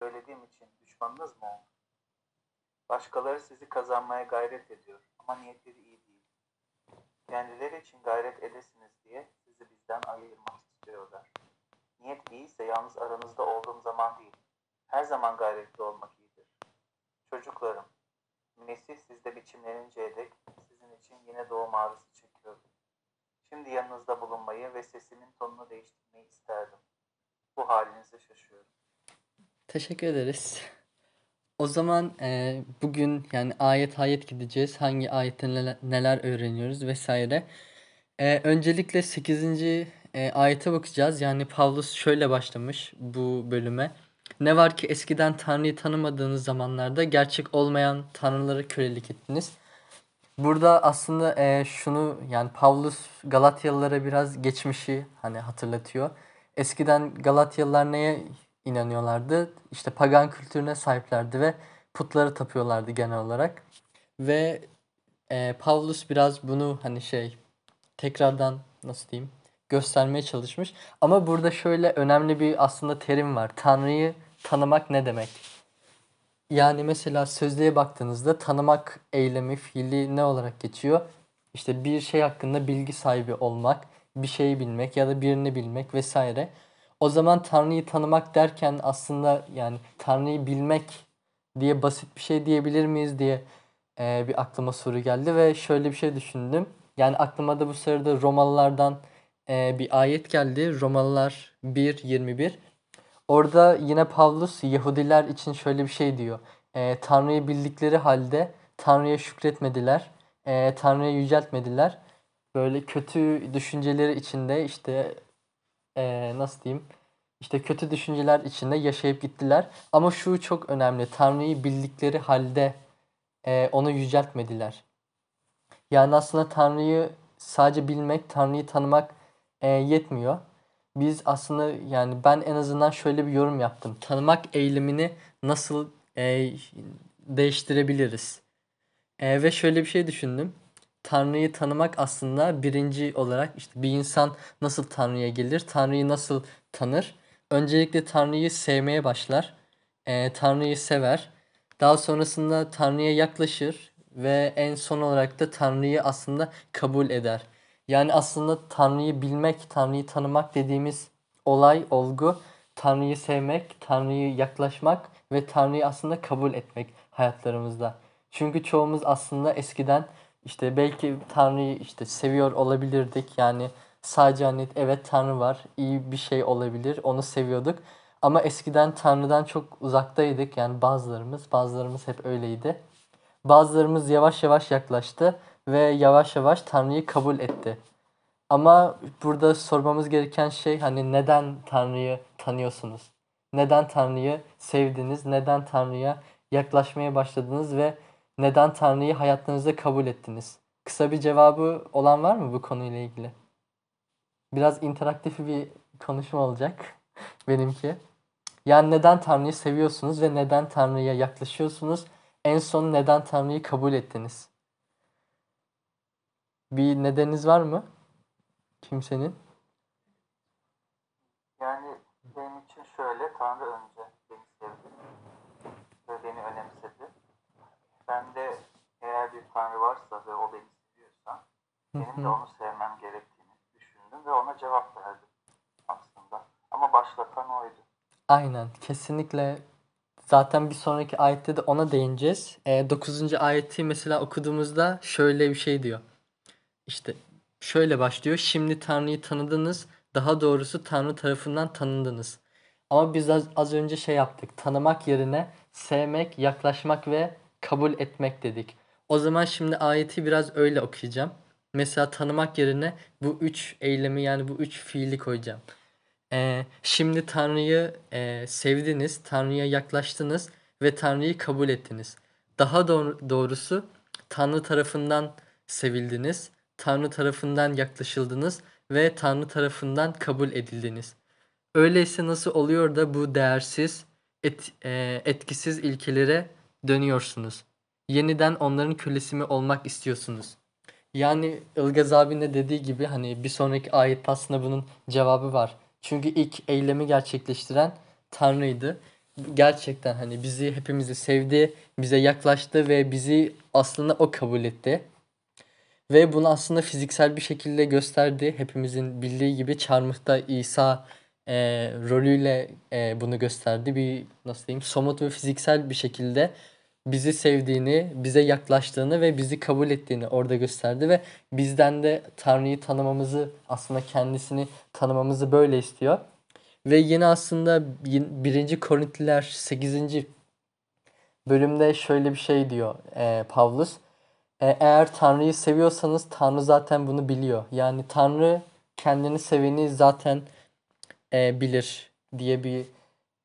söylediğim için düşmanınız mı oldu? Başkaları sizi kazanmaya gayret ediyor ama niyetleri iyi değil. Kendileri için gayret edesiniz diye sizi bizden ayırmak istiyorlar. Niyet iyiyse yalnız aranızda olduğum zaman değil, her zaman gayretli olmak iyidir. Çocuklarım, Mesih sizde biçimleninceye dek sizin için yine doğum ağrısı çekiyorum. Şimdi yanınızda bulunmayı ve sesimin tonunu değiştirmeyi isterdim. Bu halinize şaşıyorum. Teşekkür ederiz. O zaman e, bugün yani ayet ayet gideceğiz. Hangi ayette neler, neler öğreniyoruz vesaire. E, öncelikle 8. E, ayete bakacağız. Yani Pavlus şöyle başlamış bu bölüme. Ne var ki eskiden Tanrı'yı tanımadığınız zamanlarda gerçek olmayan tanrılara kölelik ettiniz. Burada aslında e, şunu yani Pavlus Galatyalılara biraz geçmişi hani hatırlatıyor. Eskiden Galatyalılar neye inanıyorlardı? İşte pagan kültürüne sahiplerdi ve putları tapıyorlardı genel olarak. Ve e, Pavlus biraz bunu hani şey tekrardan nasıl diyeyim göstermeye çalışmış. Ama burada şöyle önemli bir aslında terim var. Tanrı'yı tanımak ne demek? Yani mesela sözlüğe baktığınızda tanımak eylemi, fiili ne olarak geçiyor? İşte bir şey hakkında bilgi sahibi olmak, bir şeyi bilmek ya da birini bilmek vesaire. O zaman Tanrı'yı tanımak derken aslında yani Tanrı'yı bilmek diye basit bir şey diyebilir miyiz diye e, bir aklıma soru geldi ve şöyle bir şey düşündüm. Yani aklıma da bu sırada Romalılardan e, bir ayet geldi. Romalılar 1.21. Orada yine Pavlus Yahudiler için şöyle bir şey diyor. E, Tanrı'yı bildikleri halde Tanrı'ya şükretmediler. E, Tanrı'ya yüceltmediler. Böyle kötü düşünceleri içinde işte e, nasıl diyeyim? İşte kötü düşünceler içinde yaşayıp gittiler. Ama şu çok önemli. Tanrı'yı bildikleri halde e, onu yüceltmediler. Yani aslında Tanrı'yı sadece bilmek, Tanrı'yı tanımak e, yetmiyor. Biz aslında yani ben en azından şöyle bir yorum yaptım. Tanımak eylemini nasıl e, değiştirebiliriz? E, ve şöyle bir şey düşündüm. Tanrı'yı tanımak aslında birinci olarak işte bir insan nasıl Tanrı'ya gelir, Tanrı'yı nasıl tanır? Öncelikle Tanrı'yı sevmeye başlar, e, Tanrı'yı sever. Daha sonrasında Tanrı'ya yaklaşır ve en son olarak da Tanrı'yı aslında kabul eder. Yani aslında Tanrı'yı bilmek, Tanrı'yı tanımak dediğimiz olay, olgu Tanrı'yı sevmek, Tanrı'yı yaklaşmak ve Tanrı'yı aslında kabul etmek hayatlarımızda. Çünkü çoğumuz aslında eskiden işte belki Tanrı'yı işte seviyor olabilirdik. Yani sadece hani evet Tanrı var, iyi bir şey olabilir, onu seviyorduk. Ama eskiden Tanrı'dan çok uzaktaydık. Yani bazılarımız, bazılarımız hep öyleydi. Bazılarımız yavaş yavaş yaklaştı ve yavaş yavaş Tanrı'yı kabul etti. Ama burada sormamız gereken şey hani neden Tanrı'yı tanıyorsunuz? Neden Tanrı'yı sevdiniz? Neden Tanrı'ya yaklaşmaya başladınız ve neden Tanrı'yı hayatınızda kabul ettiniz? Kısa bir cevabı olan var mı bu konuyla ilgili? Biraz interaktif bir konuşma olacak benimki. Yani neden Tanrı'yı seviyorsunuz ve neden Tanrı'ya yaklaşıyorsunuz? En son neden Tanrı'yı kabul ettiniz? Bir nedeniniz var mı? Kimsenin? Yani benim için şöyle, Tanrı önce beni sevdi ve beni önemsedi. Ben de eğer bir Tanrı varsa ve o beni seviyorsa, benim de onu sevmem gerektiğini düşündüm ve ona cevap verdim aslında. Ama başlatan oydu. Aynen, kesinlikle. Zaten bir sonraki ayette de ona değineceğiz. E, 9. ayeti mesela okuduğumuzda şöyle bir şey diyor. İşte şöyle başlıyor. Şimdi Tanrı'yı tanıdınız. Daha doğrusu Tanrı tarafından tanındınız. Ama biz az, az önce şey yaptık. Tanımak yerine sevmek, yaklaşmak ve kabul etmek dedik. O zaman şimdi ayeti biraz öyle okuyacağım. Mesela tanımak yerine bu üç eylemi yani bu üç fiili koyacağım. Ee, şimdi Tanrı'yı e, sevdiniz, Tanrı'ya yaklaştınız ve Tanrı'yı kabul ettiniz. Daha doğru, doğrusu Tanrı tarafından sevildiniz, Tanrı tarafından yaklaşıldınız ve Tanrı tarafından kabul edildiniz. Öyleyse nasıl oluyor da bu değersiz, et, e, etkisiz ilkelere dönüyorsunuz? Yeniden onların kölesi mi olmak istiyorsunuz? Yani Ilgaz abinin de dediği gibi hani bir sonraki ayet aslında bunun cevabı var. Çünkü ilk eylemi gerçekleştiren Tanrı'ydı. gerçekten hani bizi hepimizi sevdi, bize yaklaştı ve bizi aslında o kabul etti. Ve bunu aslında fiziksel bir şekilde gösterdi. Hepimizin bildiği gibi Çarmıh'ta İsa e, rolüyle e, bunu gösterdi. Bir nasıl diyeyim somut ve fiziksel bir şekilde bizi sevdiğini, bize yaklaştığını ve bizi kabul ettiğini orada gösterdi ve bizden de Tanrı'yı tanımamızı aslında kendisini tanımamızı böyle istiyor. Ve yine aslında 1. Korintliler 8. bölümde şöyle bir şey diyor e, Pavlus. E, eğer Tanrı'yı seviyorsanız Tanrı zaten bunu biliyor. Yani Tanrı kendini seveni zaten e, bilir diye bir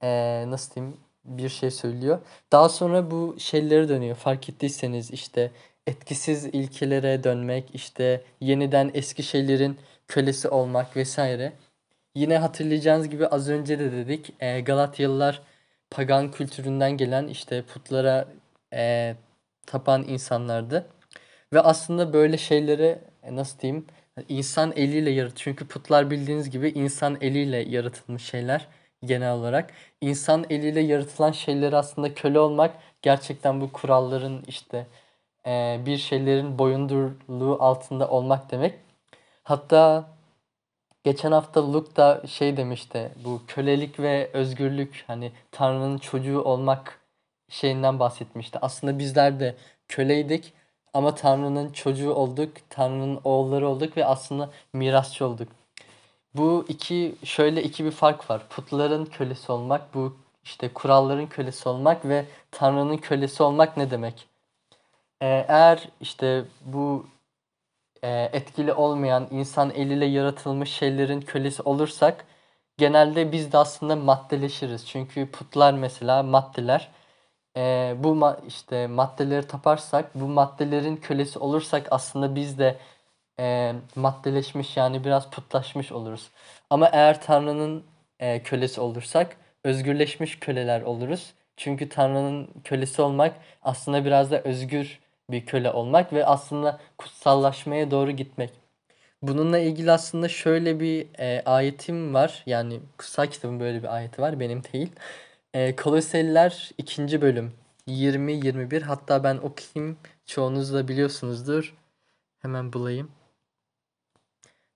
e, nasıl diyeyim bir şey söylüyor. Daha sonra bu şeylere dönüyor. Fark ettiyseniz işte etkisiz ilkelere dönmek, işte yeniden eski şeylerin kölesi olmak vesaire. Yine hatırlayacağınız gibi az önce de dedik e, Galatyalılar pagan kültüründen gelen işte putlara e, tapan insanlardı. Ve aslında böyle şeyleri e, nasıl diyeyim insan eliyle yarat. Çünkü putlar bildiğiniz gibi insan eliyle yaratılmış şeyler genel olarak. İnsan eliyle yaratılan şeyleri aslında köle olmak gerçekten bu kuralların işte e, bir şeylerin boyundurluğu altında olmak demek. Hatta geçen hafta Luke da şey demişti bu kölelik ve özgürlük hani Tanrı'nın çocuğu olmak şeyinden bahsetmişti. Aslında bizler de köleydik ama Tanrı'nın çocuğu olduk, Tanrı'nın oğulları olduk ve aslında mirasçı olduk. Bu iki şöyle iki bir fark var. Putların kölesi olmak, bu işte kuralların kölesi olmak ve Tanrı'nın kölesi olmak ne demek? Ee, eğer işte bu e, etkili olmayan insan eliyle yaratılmış şeylerin kölesi olursak genelde biz de aslında maddeleşiriz. Çünkü putlar mesela maddeler. E, bu ma işte maddeleri taparsak, bu maddelerin kölesi olursak aslında biz de e, maddeleşmiş yani biraz putlaşmış oluruz. Ama eğer Tanrı'nın e, kölesi olursak özgürleşmiş köleler oluruz. Çünkü Tanrı'nın kölesi olmak aslında biraz da özgür bir köle olmak ve aslında kutsallaşmaya doğru gitmek. Bununla ilgili aslında şöyle bir e, ayetim var. Yani kutsal kitabın böyle bir ayeti var. Benim değil. E, Koloseliler 2. bölüm 20-21 hatta ben okuyayım. Çoğunuz da biliyorsunuzdur. Hemen bulayım.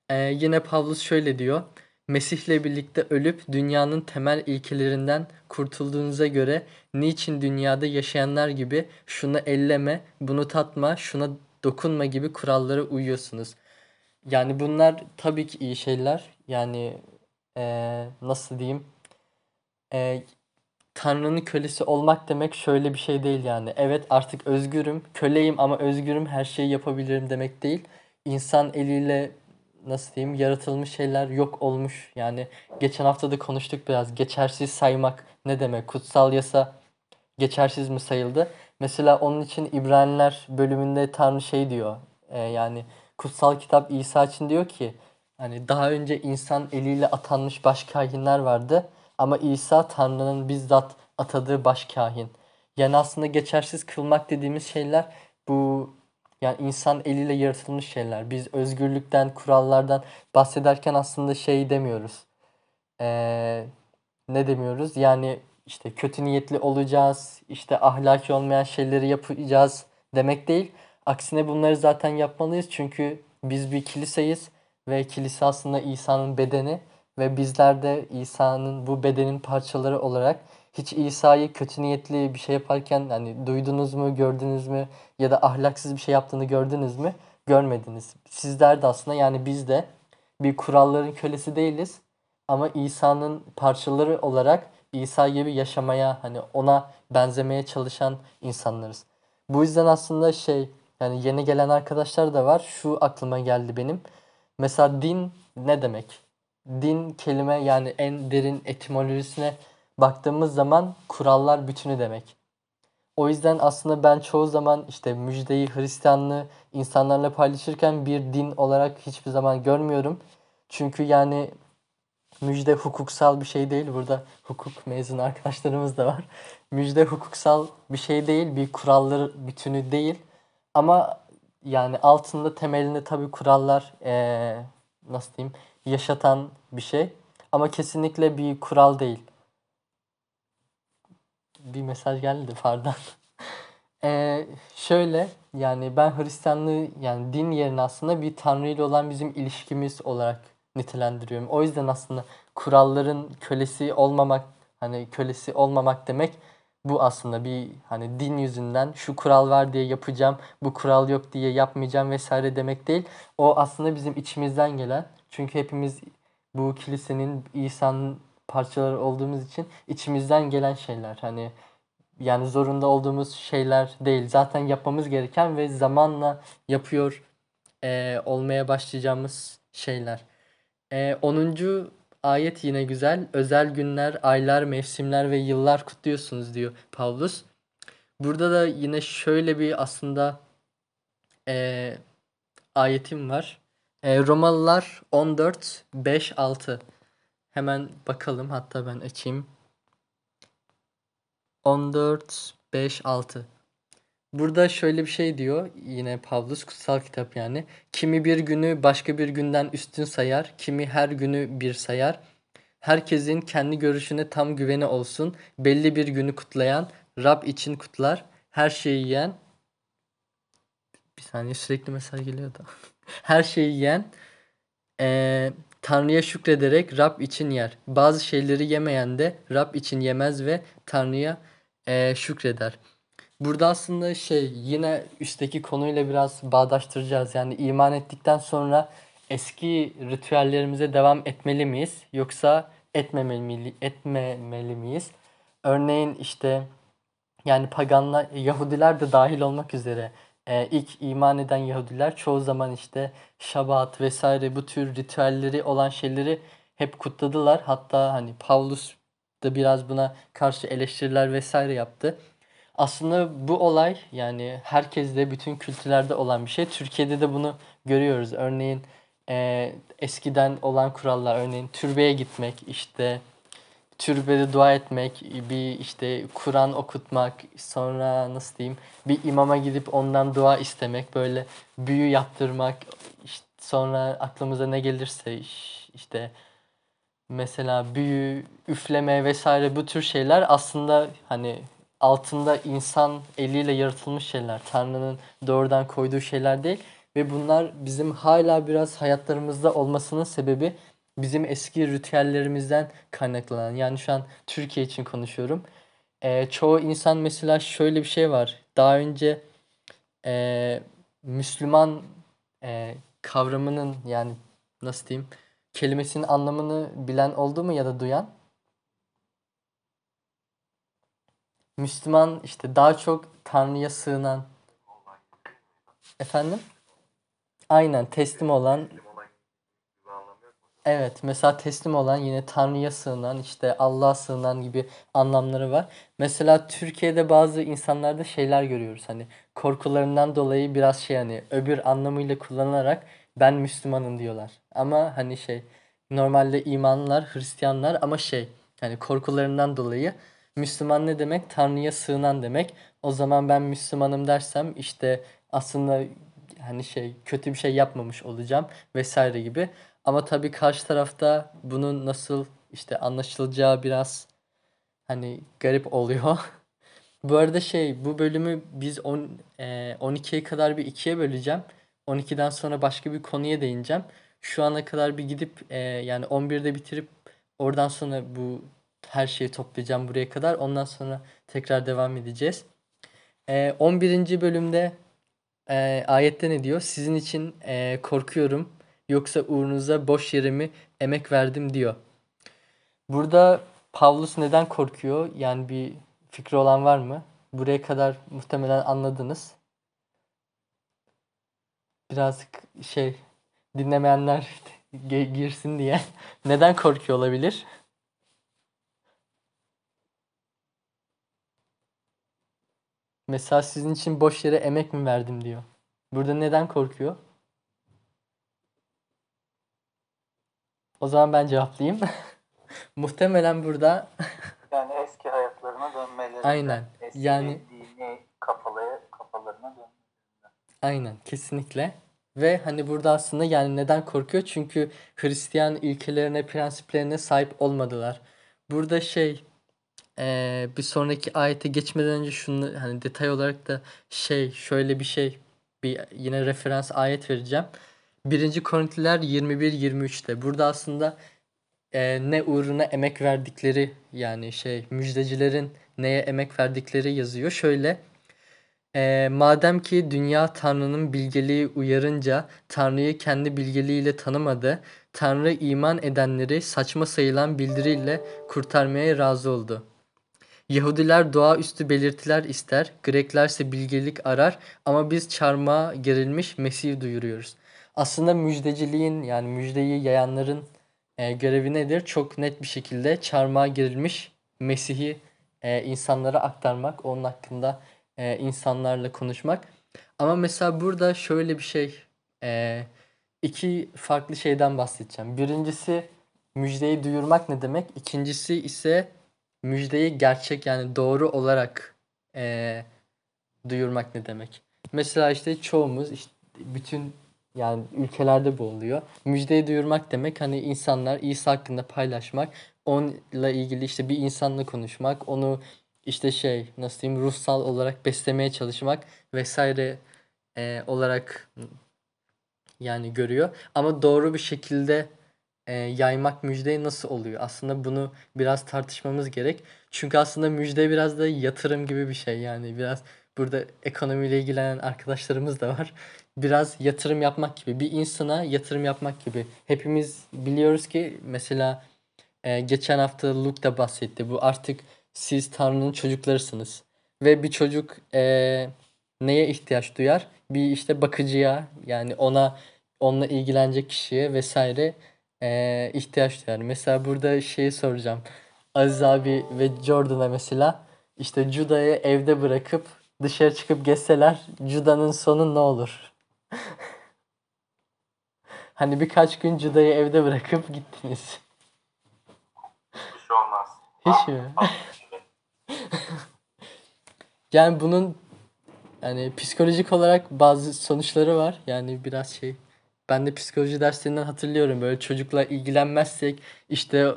E, yine Pavlus şöyle diyor. Mesih'le birlikte ölüp dünyanın temel ilkelerinden kurtulduğunuza göre niçin dünyada yaşayanlar gibi şunu elleme, bunu tatma, şuna dokunma gibi kurallara uyuyorsunuz? Yani bunlar tabii ki iyi şeyler. Yani ee, nasıl diyeyim? E, Tanrı'nın kölesi olmak demek şöyle bir şey değil yani. Evet artık özgürüm, köleyim ama özgürüm, her şeyi yapabilirim demek değil. İnsan eliyle nasıl diyeyim yaratılmış şeyler yok olmuş. Yani geçen hafta da konuştuk biraz. Geçersiz saymak ne demek? Kutsal yasa geçersiz mi sayıldı? Mesela onun için İbraniler bölümünde Tanrı şey diyor. E, yani kutsal kitap İsa için diyor ki hani daha önce insan eliyle atanmış baş kahinler vardı ama İsa Tanrı'nın bizzat atadığı baş kahin. Yani aslında geçersiz kılmak dediğimiz şeyler bu yani insan eliyle yaratılmış şeyler. Biz özgürlükten, kurallardan bahsederken aslında şey demiyoruz. Ee, ne demiyoruz? Yani işte kötü niyetli olacağız, işte ahlaki olmayan şeyleri yapacağız demek değil. Aksine bunları zaten yapmalıyız çünkü biz bir kiliseyiz ve kilise aslında İsa'nın bedeni ve bizler de İsa'nın bu bedenin parçaları olarak hiç İsa'yı kötü niyetli bir şey yaparken hani duydunuz mu, gördünüz mü ya da ahlaksız bir şey yaptığını gördünüz mü? Görmediniz. Sizler de aslında yani biz de bir kuralların kölesi değiliz ama İsa'nın parçaları olarak İsa gibi yaşamaya hani ona benzemeye çalışan insanlarız. Bu yüzden aslında şey yani yeni gelen arkadaşlar da var. Şu aklıma geldi benim. Mesela din ne demek? Din kelime yani en derin etimolojisine baktığımız zaman kurallar bütünü demek. O yüzden aslında ben çoğu zaman işte müjdeyi, Hristiyanlığı insanlarla paylaşırken bir din olarak hiçbir zaman görmüyorum. Çünkü yani müjde hukuksal bir şey değil. Burada hukuk mezunu arkadaşlarımız da var. Müjde hukuksal bir şey değil, bir kurallar bütünü değil. Ama yani altında temelinde tabii kurallar ee, nasıl diyeyim yaşatan bir şey. Ama kesinlikle bir kural değil. Bir mesaj geldi de pardon. Ee, şöyle yani ben Hristiyanlığı yani din yerine aslında bir Tanrı ile olan bizim ilişkimiz olarak nitelendiriyorum. O yüzden aslında kuralların kölesi olmamak hani kölesi olmamak demek bu aslında bir hani din yüzünden şu kural var diye yapacağım, bu kural yok diye yapmayacağım vesaire demek değil. O aslında bizim içimizden gelen. Çünkü hepimiz bu kilisenin İsa'nın parçaları olduğumuz için içimizden gelen şeyler. Hani yani zorunda olduğumuz şeyler değil. Zaten yapmamız gereken ve zamanla yapıyor e, olmaya başlayacağımız şeyler. E, 10. ayet yine güzel. Özel günler, aylar, mevsimler ve yıllar kutluyorsunuz diyor Pavlus. Burada da yine şöyle bir aslında e, ayetim var. E, Romalılar 14, 5, 6. Hemen bakalım hatta ben açayım. 14, 5, 6. Burada şöyle bir şey diyor yine Pavlus kutsal kitap yani. Kimi bir günü başka bir günden üstün sayar, kimi her günü bir sayar. Herkesin kendi görüşüne tam güveni olsun. Belli bir günü kutlayan Rab için kutlar. Her şeyi yiyen bir saniye sürekli mesaj geliyor da. her şeyi yiyen eee Tanrı'ya şükrederek Rab için yer. Bazı şeyleri yemeyen de Rab için yemez ve Tanrı'ya eee, şükreder. Burada aslında şey yine üstteki konuyla biraz bağdaştıracağız. Yani iman ettikten sonra eski ritüellerimize devam etmeli miyiz? Yoksa etmemeli, etmemeli miyiz? Örneğin işte yani paganlar, Yahudiler de dahil olmak üzere e, ilk iman eden Yahudiler çoğu zaman işte Şabat vesaire bu tür ritüelleri olan şeyleri hep kutladılar. Hatta hani Pavlus da biraz buna karşı eleştiriler vesaire yaptı. Aslında bu olay yani herkeste bütün kültürlerde olan bir şey. Türkiye'de de bunu görüyoruz. Örneğin e, eskiden olan kurallar örneğin türbeye gitmek işte türbede dua etmek, bir işte Kur'an okutmak, sonra nasıl diyeyim bir imama gidip ondan dua istemek, böyle büyü yaptırmak, işte sonra aklımıza ne gelirse iş- işte mesela büyü, üfleme vesaire bu tür şeyler aslında hani altında insan eliyle yaratılmış şeyler. Tanrı'nın doğrudan koyduğu şeyler değil ve bunlar bizim hala biraz hayatlarımızda olmasının sebebi bizim eski ritüellerimizden kaynaklanan. Yani şu an Türkiye için konuşuyorum. Ee, çoğu insan mesela şöyle bir şey var. Daha önce e, Müslüman e, kavramının yani nasıl diyeyim kelimesinin anlamını bilen oldu mu ya da duyan? Müslüman işte daha çok Tanrı'ya sığınan. Efendim? Aynen teslim olan. Evet mesela teslim olan yine Tanrı'ya sığınan işte Allah'a sığınan gibi anlamları var. Mesela Türkiye'de bazı insanlarda şeyler görüyoruz hani korkularından dolayı biraz şey hani öbür anlamıyla kullanarak ben Müslümanım diyorlar. Ama hani şey normalde imanlılar Hristiyanlar ama şey hani korkularından dolayı Müslüman ne demek? Tanrı'ya sığınan demek. O zaman ben Müslümanım dersem işte aslında hani şey kötü bir şey yapmamış olacağım vesaire gibi. Ama tabii karşı tarafta bunun nasıl işte anlaşılacağı biraz hani garip oluyor. Bu arada şey bu bölümü biz 10 e, 12'ye kadar bir ikiye böleceğim. 12'den sonra başka bir konuya değineceğim. Şu ana kadar bir gidip e, yani 11'de bitirip oradan sonra bu her şeyi toplayacağım buraya kadar. Ondan sonra tekrar devam edeceğiz. E, 11. bölümde e, ayette ne diyor? Sizin için e, korkuyorum yoksa uğrunuza boş yere mi emek verdim diyor. Burada Pavlus neden korkuyor? Yani bir fikri olan var mı? Buraya kadar muhtemelen anladınız. Biraz şey dinlemeyenler girsin diye. Neden korkuyor olabilir? Mesela sizin için boş yere emek mi verdim diyor. Burada neden korkuyor? O zaman ben cevaplayayım. Muhtemelen burada Yani eski hayatlarına dönmeleri. Aynen. Eski Yani- dini kafaları, kafalarına dönmeleri. Aynen kesinlikle. Ve hani burada aslında yani neden korkuyor? Çünkü Hristiyan ilkelerine, prensiplerine sahip olmadılar. Burada şey eee, bir sonraki ayete geçmeden önce şunu hani detay olarak da şey şöyle bir şey bir yine referans ayet vereceğim. 1. Korintiler 21-23'te. Burada aslında eee, ne uğruna emek verdikleri yani şey müjdecilerin neye emek verdikleri yazıyor. Şöyle eee, madem ki dünya Tanrı'nın bilgeliği uyarınca Tanrı'yı kendi bilgeliğiyle tanımadı, Tanrı iman edenleri saçma sayılan bildiriyle kurtarmaya razı oldu. Yahudiler doğaüstü belirtiler ister, Greklerse bilgelik arar ama biz çarmıha gerilmiş Mesih duyuruyoruz. Aslında müjdeciliğin yani müjdeyi yayanların e, görevi nedir? Çok net bir şekilde çarmıha gerilmiş Mesih'i e, insanlara aktarmak, onun hakkında e, insanlarla konuşmak. Ama mesela burada şöyle bir şey, e, iki farklı şeyden bahsedeceğim. Birincisi müjdeyi duyurmak ne demek? İkincisi ise müjdeyi gerçek yani doğru olarak eee, duyurmak ne demek? Mesela işte çoğumuz işte bütün yani ülkelerde bu oluyor. Müjdeyi duyurmak demek hani insanlar İsa hakkında paylaşmak, onunla ilgili işte bir insanla konuşmak, onu işte şey nasıl diyeyim ruhsal olarak beslemeye çalışmak vesaire eee, olarak yani görüyor. Ama doğru bir şekilde e, yaymak müjdeyi nasıl oluyor? Aslında bunu biraz tartışmamız gerek. Çünkü aslında müjde biraz da yatırım gibi bir şey. Yani biraz burada ekonomiyle ilgilenen arkadaşlarımız da var. Biraz yatırım yapmak gibi. Bir insana yatırım yapmak gibi. Hepimiz biliyoruz ki mesela e, geçen hafta Luke da bahsetti. Bu artık siz Tanrı'nın çocuklarısınız. Ve bir çocuk e, neye ihtiyaç duyar? Bir işte bakıcıya yani ona onunla ilgilenecek kişiye vesaire e, ihtiyaç duyar. Mesela burada şeyi soracağım. Aziz abi ve Jordan'a mesela işte Juda'yı evde bırakıp dışarı çıkıp gezseler Juda'nın sonu ne olur? Hani birkaç gün Juda'yı evde bırakıp gittiniz. Bir şey olmaz. Hiç mi? Yani bunun yani psikolojik olarak bazı sonuçları var. Yani biraz şey. Ben de psikoloji derslerinden hatırlıyorum. Böyle çocukla ilgilenmezsek, işte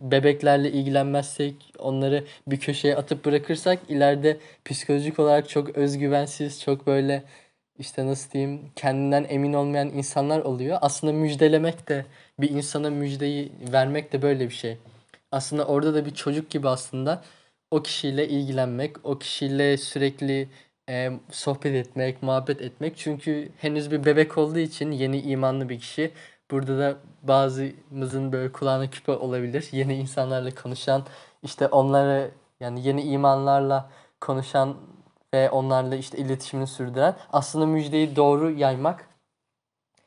bebeklerle ilgilenmezsek, onları bir köşeye atıp bırakırsak ileride psikolojik olarak çok özgüvensiz, çok böyle işte nasıl diyeyim kendinden emin olmayan insanlar oluyor. Aslında müjdelemek de bir insana müjdeyi vermek de böyle bir şey. Aslında orada da bir çocuk gibi aslında o kişiyle ilgilenmek, o kişiyle sürekli e, sohbet etmek, muhabbet etmek. Çünkü henüz bir bebek olduğu için yeni imanlı bir kişi. Burada da bazımızın böyle kulağına küpe olabilir. Yeni insanlarla konuşan, işte onları yani yeni imanlarla konuşan ve onlarla işte iletişimini sürdüren. Aslında müjdeyi doğru yaymak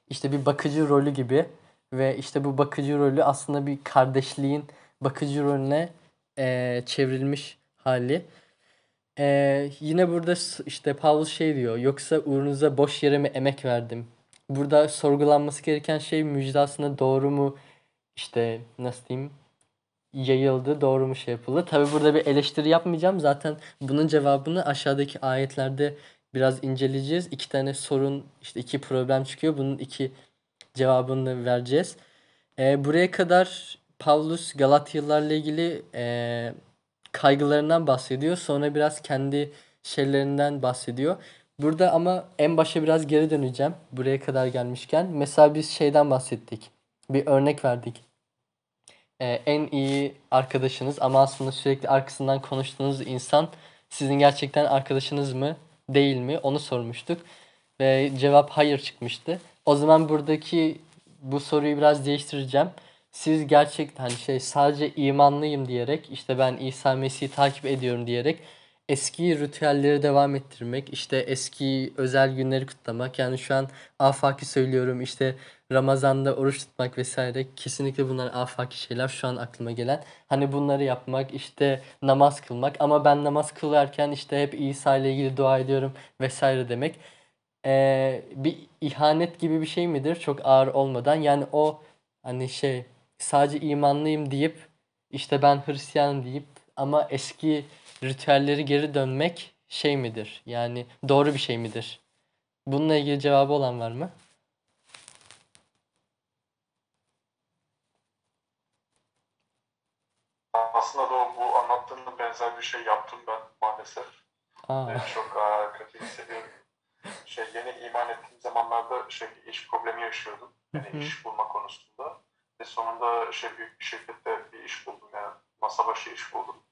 işte bir bakıcı rolü gibi ve işte bu bakıcı rolü aslında bir kardeşliğin bakıcı rolüne eee, çevrilmiş hali. Eee, yine burada işte Paulus şey diyor. Yoksa uğrunuza boş yere mi emek verdim? Burada sorgulanması gereken şey müjde aslında doğru mu işte nasıl diyeyim yayıldı, doğru mu şey yapıldı? Tabii burada bir eleştiri yapmayacağım. Zaten bunun cevabını aşağıdaki ayetlerde biraz inceleyeceğiz. İki tane sorun, işte iki problem çıkıyor. Bunun iki cevabını vereceğiz. Ee, buraya kadar Pavlus Galatyalılarla ilgili e, kaygılarından bahsediyor. Sonra biraz kendi şeylerinden bahsediyor. Burada ama en başa biraz geri döneceğim. Buraya kadar gelmişken. Mesela biz şeyden bahsettik. Bir örnek verdik. Ee, en iyi arkadaşınız ama aslında sürekli arkasından konuştuğunuz insan sizin gerçekten arkadaşınız mı değil mi onu sormuştuk. Ve cevap hayır çıkmıştı. O zaman buradaki bu soruyu biraz değiştireceğim. Siz gerçekten hani şey sadece imanlıyım diyerek işte ben İsa Mesih'i takip ediyorum diyerek eski ritüelleri devam ettirmek, işte eski özel günleri kutlamak. Yani şu an afaki söylüyorum işte Ramazan'da oruç tutmak vesaire kesinlikle bunlar afaki şeyler şu an aklıma gelen. Hani bunları yapmak, işte namaz kılmak ama ben namaz kılarken işte hep İsa ile ilgili dua ediyorum vesaire demek. Ee, bir ihanet gibi bir şey midir? Çok ağır olmadan. Yani o hani şey sadece imanlıyım deyip işte ben Hristiyanım deyip ama eski ritüelleri geri dönmek şey midir? Yani doğru bir şey midir? Bununla ilgili cevabı olan var mı? Benzer bir şey yaptım ben maalesef. Aa, Ee, çok aa, kötü hissediyorum. Şey yeni iman ettiğim zamanlarda şey iş problemi yaşıyordum. Yani iş bulma konusunda. Ve sonunda şey büyük bir şirkette bir iş buldum yani. Masa başı iş buldum.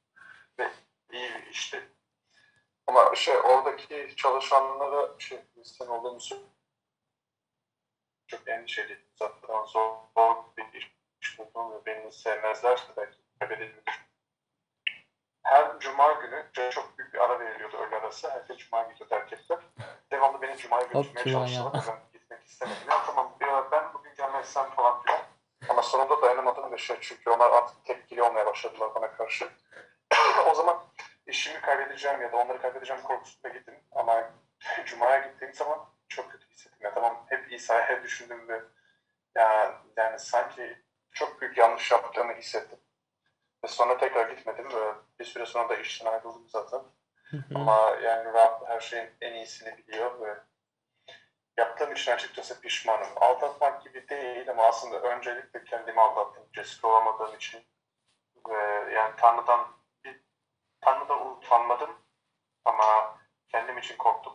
Ve iyi bir işti. Ama şey oradaki çalışanlara şey olduğumu söyleyeyim. Çok endişeliydim. Zaten zor, zor bir iş, iş buldum ve beni sevmezlerse belki kaybedilmiş. Her cuma günü çok büyük bir ara veriliyordu öğle arası. Herkes cuma gidiyordu erkekler. Devamlı beni cumaya götürmeye çalıştılar. Ben gitmek istemedim. Ya tamam ya ben bugün gelmezsem falan filan. Ama sonunda dayanamadım ve şey çünkü onlar artık tepkili olmaya başladılar bana karşı. o zaman işimi kaybedeceğim ya da onları kaybedeceğim korkusuyla gittim. Ama cumaya gittiğim zaman çok kötü hissettim. Ya tamam hep İsa'ya hep düşündüm ve ya, yani sanki çok büyük yanlış yaptığımı hissettim. Sonra tekrar gitmedim bir süre sonra da işten ayrıldım zaten. hı hı. Ama yani Rab her şeyin en iyisini biliyor ve yaptığım için açıkçası pişmanım. Aldatmak gibi değil ama aslında öncelikle kendimi aldattım. Cesur olamadığım için. Ve yani Tanrı'dan bir Tanrı'dan utanmadım ama kendim için korktum.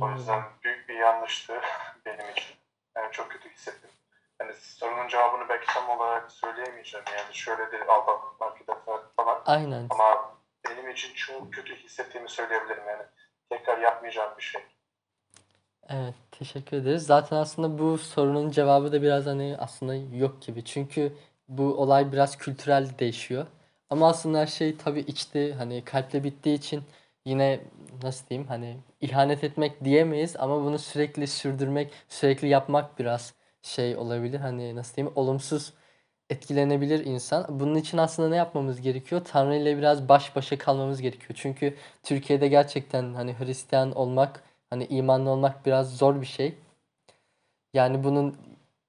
O yüzden Anladım. büyük bir yanlıştı benim için. Yani çok kötü hissettim. Yani sorunun cevabını belki tam olarak söyleyemeyeceğim. Yani şöyle de aldatmak falan. Aynen. Ama benim için çok kötü hissettiğimi söyleyebilirim yani. Tekrar yapmayacağım bir şey. Evet, teşekkür ederiz. Zaten aslında bu sorunun cevabı da biraz hani aslında yok gibi. Çünkü bu olay biraz kültürel değişiyor. Ama aslında her şey tabii içte hani kalple bittiği için yine nasıl diyeyim hani ihanet etmek diyemeyiz ama bunu sürekli sürdürmek, sürekli yapmak biraz şey olabilir. Hani nasıl diyeyim olumsuz etkilenebilir insan. Bunun için aslında ne yapmamız gerekiyor? Tanrı ile biraz baş başa kalmamız gerekiyor. Çünkü Türkiye'de gerçekten hani Hristiyan olmak, hani imanlı olmak biraz zor bir şey. Yani bunun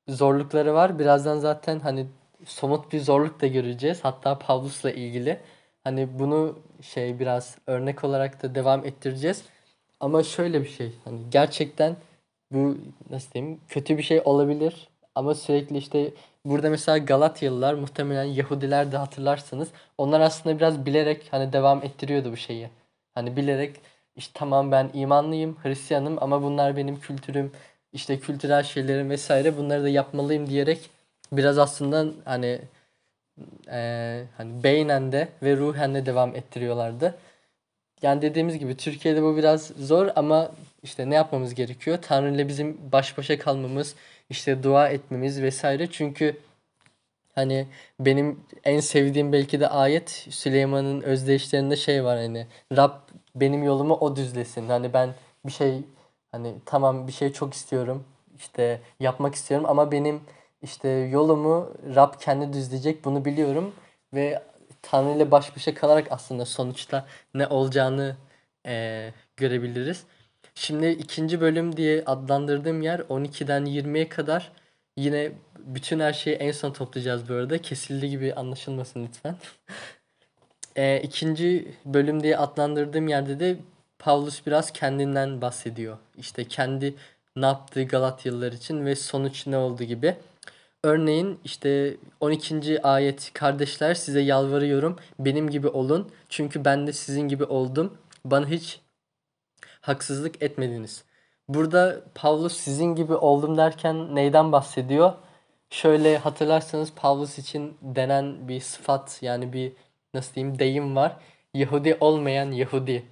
zorlukları var. Birazdan zaten hani somut bir zorluk da göreceğiz. Hatta Pavlus'la ilgili. Hani bunu şey biraz örnek olarak da devam ettireceğiz. Ama şöyle bir şey. Hani gerçekten bu nasıl diyeyim kötü bir şey olabilir. Ama sürekli işte burada mesela Galatyalılar muhtemelen Yahudiler de hatırlarsınız. Onlar aslında biraz bilerek hani devam ettiriyordu bu şeyi. Hani bilerek işte tamam ben imanlıyım, Hristiyanım ama bunlar benim kültürüm, işte kültürel şeylerim vesaire bunları da yapmalıyım diyerek biraz aslında hani eee, hani beynen de ve ruhen de devam ettiriyorlardı. Yani dediğimiz gibi Türkiye'de bu biraz zor ama işte ne yapmamız gerekiyor? Tanrı ile bizim baş başa kalmamız, işte dua etmemiz vesaire. Çünkü hani benim en sevdiğim belki de ayet Süleyman'ın özdeyişlerinde şey var hani Rab benim yolumu o düzlesin. Hani ben bir şey hani tamam bir şey çok istiyorum işte yapmak istiyorum ama benim işte yolumu Rab kendi düzleyecek bunu biliyorum ve Tanrı ile baş başa kalarak aslında sonuçta ne olacağını eee, görebiliriz. Şimdi ikinci bölüm diye adlandırdığım yer 12'den 20'ye kadar yine bütün her şeyi en son toplayacağız bu arada. Kesildi gibi anlaşılmasın lütfen. Eee ikinci bölüm diye adlandırdığım yerde de Pavlus biraz kendinden bahsediyor. İşte kendi ne yaptığı Galatyalılar için ve sonuç ne oldu gibi. Örneğin işte 12. ayet kardeşler size yalvarıyorum benim gibi olun çünkü ben de sizin gibi oldum. Bana hiç haksızlık etmediniz. Burada Pavlus sizin gibi oldum derken neyden bahsediyor? Şöyle hatırlarsanız Pavlus için denen bir sıfat yani bir nasıl diyeyim deyim var. Yahudi olmayan Yahudi.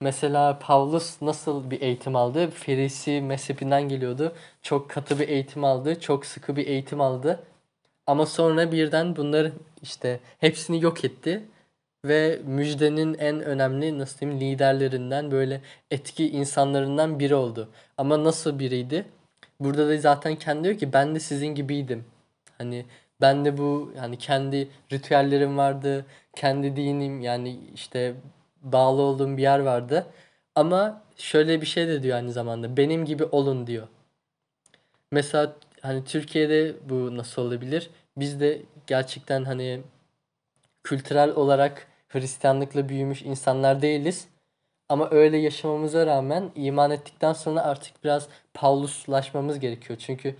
Mesela Pavlus nasıl bir eğitim aldı? Ferisi mezhebinden geliyordu. Çok katı bir eğitim aldı. Çok sıkı bir eğitim aldı. Ama sonra birden bunları işte hepsini yok etti. Ve müjdenin en önemli nasıl diyeyim liderlerinden böyle etki insanlarından biri oldu. Ama nasıl biriydi? Burada da zaten kendi diyor ki ben de sizin gibiydim. Hani ben de bu yani kendi ritüellerim vardı. Kendi dinim yani işte bağlı olduğum bir yer vardı. Ama şöyle bir şey de diyor aynı zamanda. Benim gibi olun diyor. Mesela hani Türkiye'de bu nasıl olabilir? Biz de gerçekten hani kültürel olarak Hristiyanlıkla büyümüş insanlar değiliz. Ama öyle yaşamamıza rağmen iman ettikten sonra artık biraz Pavluslaşmamız gerekiyor. Çünkü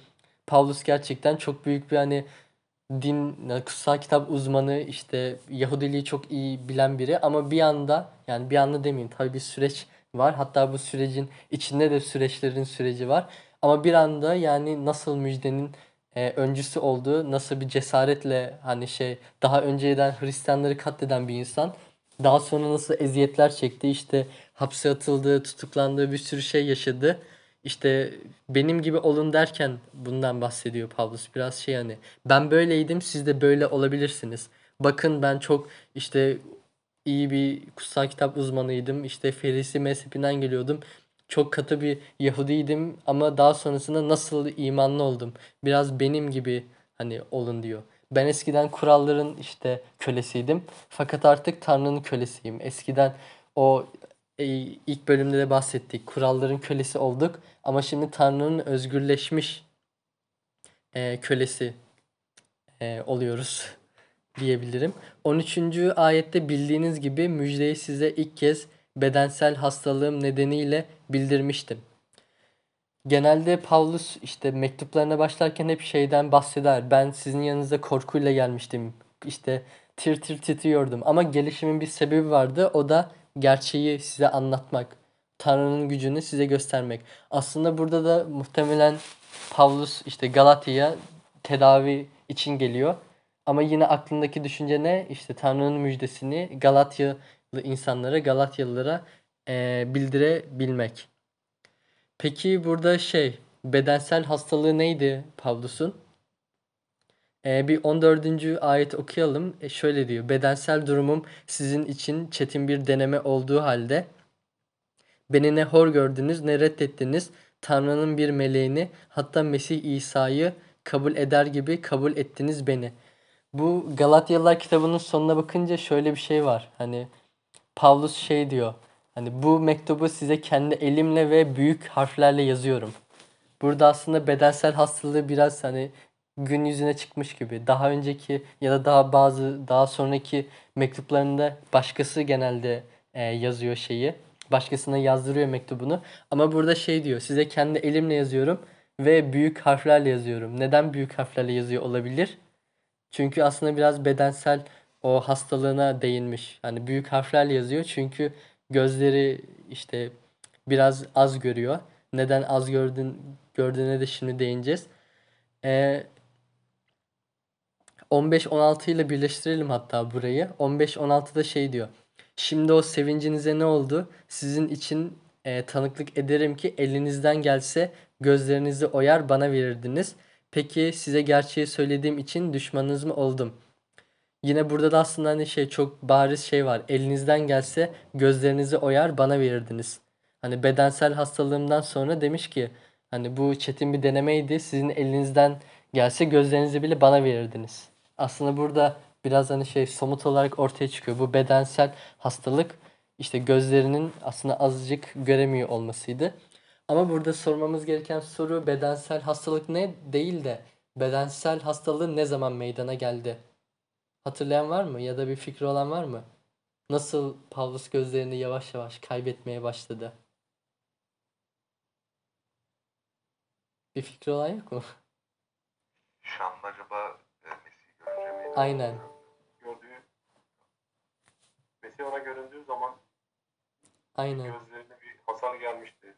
Pavlus gerçekten çok büyük bir hani din, kutsal kitap uzmanı, işte Yahudiliği çok iyi bilen biri ama bir anda yani bir anda demeyeyim tabii bir süreç var. Hatta bu sürecin içinde de süreçlerin süreci var. Ama bir anda yani nasıl müjdenin e, öncüsü olduğu, nasıl bir cesaretle hani şey daha önceden Hristiyanları katleden bir insan daha sonra nasıl eziyetler çekti, işte hapse atıldı, tutuklandığı bir sürü şey yaşadı. İşte benim gibi olun derken bundan bahsediyor Pavlus. Biraz şey hani ben böyleydim siz de böyle olabilirsiniz. Bakın ben çok işte iyi bir kutsal kitap uzmanıydım. İşte Ferisi mezhebinden geliyordum. Çok katı bir Yahudiydim ama daha sonrasında nasıl imanlı oldum. Biraz benim gibi hani olun diyor. Ben eskiden kuralların işte kölesiydim. Fakat artık Tanrı'nın kölesiyim. Eskiden o e, ilk bölümde de bahsettik. Kuralların kölesi olduk ama şimdi Tanrı'nın özgürleşmiş e, kölesi e, oluyoruz diyebilirim. 13. ayette bildiğiniz gibi müjdeyi size ilk kez bedensel hastalığım nedeniyle bildirmiştim. Genelde Paulus işte mektuplarına başlarken hep şeyden bahseder. Ben sizin yanınıza korkuyla gelmiştim. İşte tir tir titriyordum. Ama gelişimin bir sebebi vardı. O da gerçeği size anlatmak. Tanrı'nın gücünü size göstermek. Aslında burada da muhtemelen Paulus işte Galatya'ya tedavi için geliyor. Ama yine aklındaki düşünce ne? İşte Tanrı'nın müjdesini Galatyalı insanlara, Galatyalılara e, bildirebilmek. Peki burada şey bedensel hastalığı neydi Pavlus'un? E, bir 14. ayet okuyalım. E, şöyle diyor. Bedensel durumum sizin için çetin bir deneme olduğu halde beni ne hor gördünüz ne reddettiniz. Tanrı'nın bir meleğini hatta Mesih İsa'yı kabul eder gibi kabul ettiniz beni. Bu Galatyalılar kitabının sonuna bakınca şöyle bir şey var. Hani Pavlus şey diyor. Hani bu mektubu size kendi elimle ve büyük harflerle yazıyorum. Burada aslında bedensel hastalığı biraz hani gün yüzüne çıkmış gibi. Daha önceki ya da daha bazı daha sonraki mektuplarında başkası genelde e, yazıyor şeyi. Başkasına yazdırıyor mektubunu. Ama burada şey diyor. Size kendi elimle yazıyorum ve büyük harflerle yazıyorum. Neden büyük harflerle yazıyor olabilir? Çünkü aslında biraz bedensel o hastalığına değinmiş. Hani büyük harflerle yazıyor çünkü gözleri işte biraz az görüyor. Neden az gördün gördüğüne de şimdi değineceğiz. Ee, 15-16 ile birleştirelim hatta burayı. 15-16'da şey diyor. Şimdi o sevincinize ne oldu? Sizin için e, tanıklık ederim ki elinizden gelse gözlerinizi oyar bana verirdiniz. Peki size gerçeği söylediğim için düşmanınız mı oldum? Yine burada da aslında hani şey çok bariz şey var. Elinizden gelse gözlerinizi oyar bana verirdiniz. Hani bedensel hastalığımdan sonra demiş ki hani bu çetin bir denemeydi. Sizin elinizden gelse gözlerinizi bile bana verirdiniz. Aslında burada biraz hani şey somut olarak ortaya çıkıyor. Bu bedensel hastalık işte gözlerinin aslında azıcık göremiyor olmasıydı. Ama burada sormamız gereken soru bedensel hastalık ne değil de bedensel hastalığı ne zaman meydana geldi? Hatırlayan var mı? Ya da bir fikri olan var mı? Nasıl Pavlus gözlerini yavaş yavaş kaybetmeye başladı? Bir fikri olan yok mu? Şu anda acaba e, Mesih'i görünce mi? Aynen. Gördüğü Mesih ona göründüğü zaman Aynen. gözlerine bir hasar gelmişti.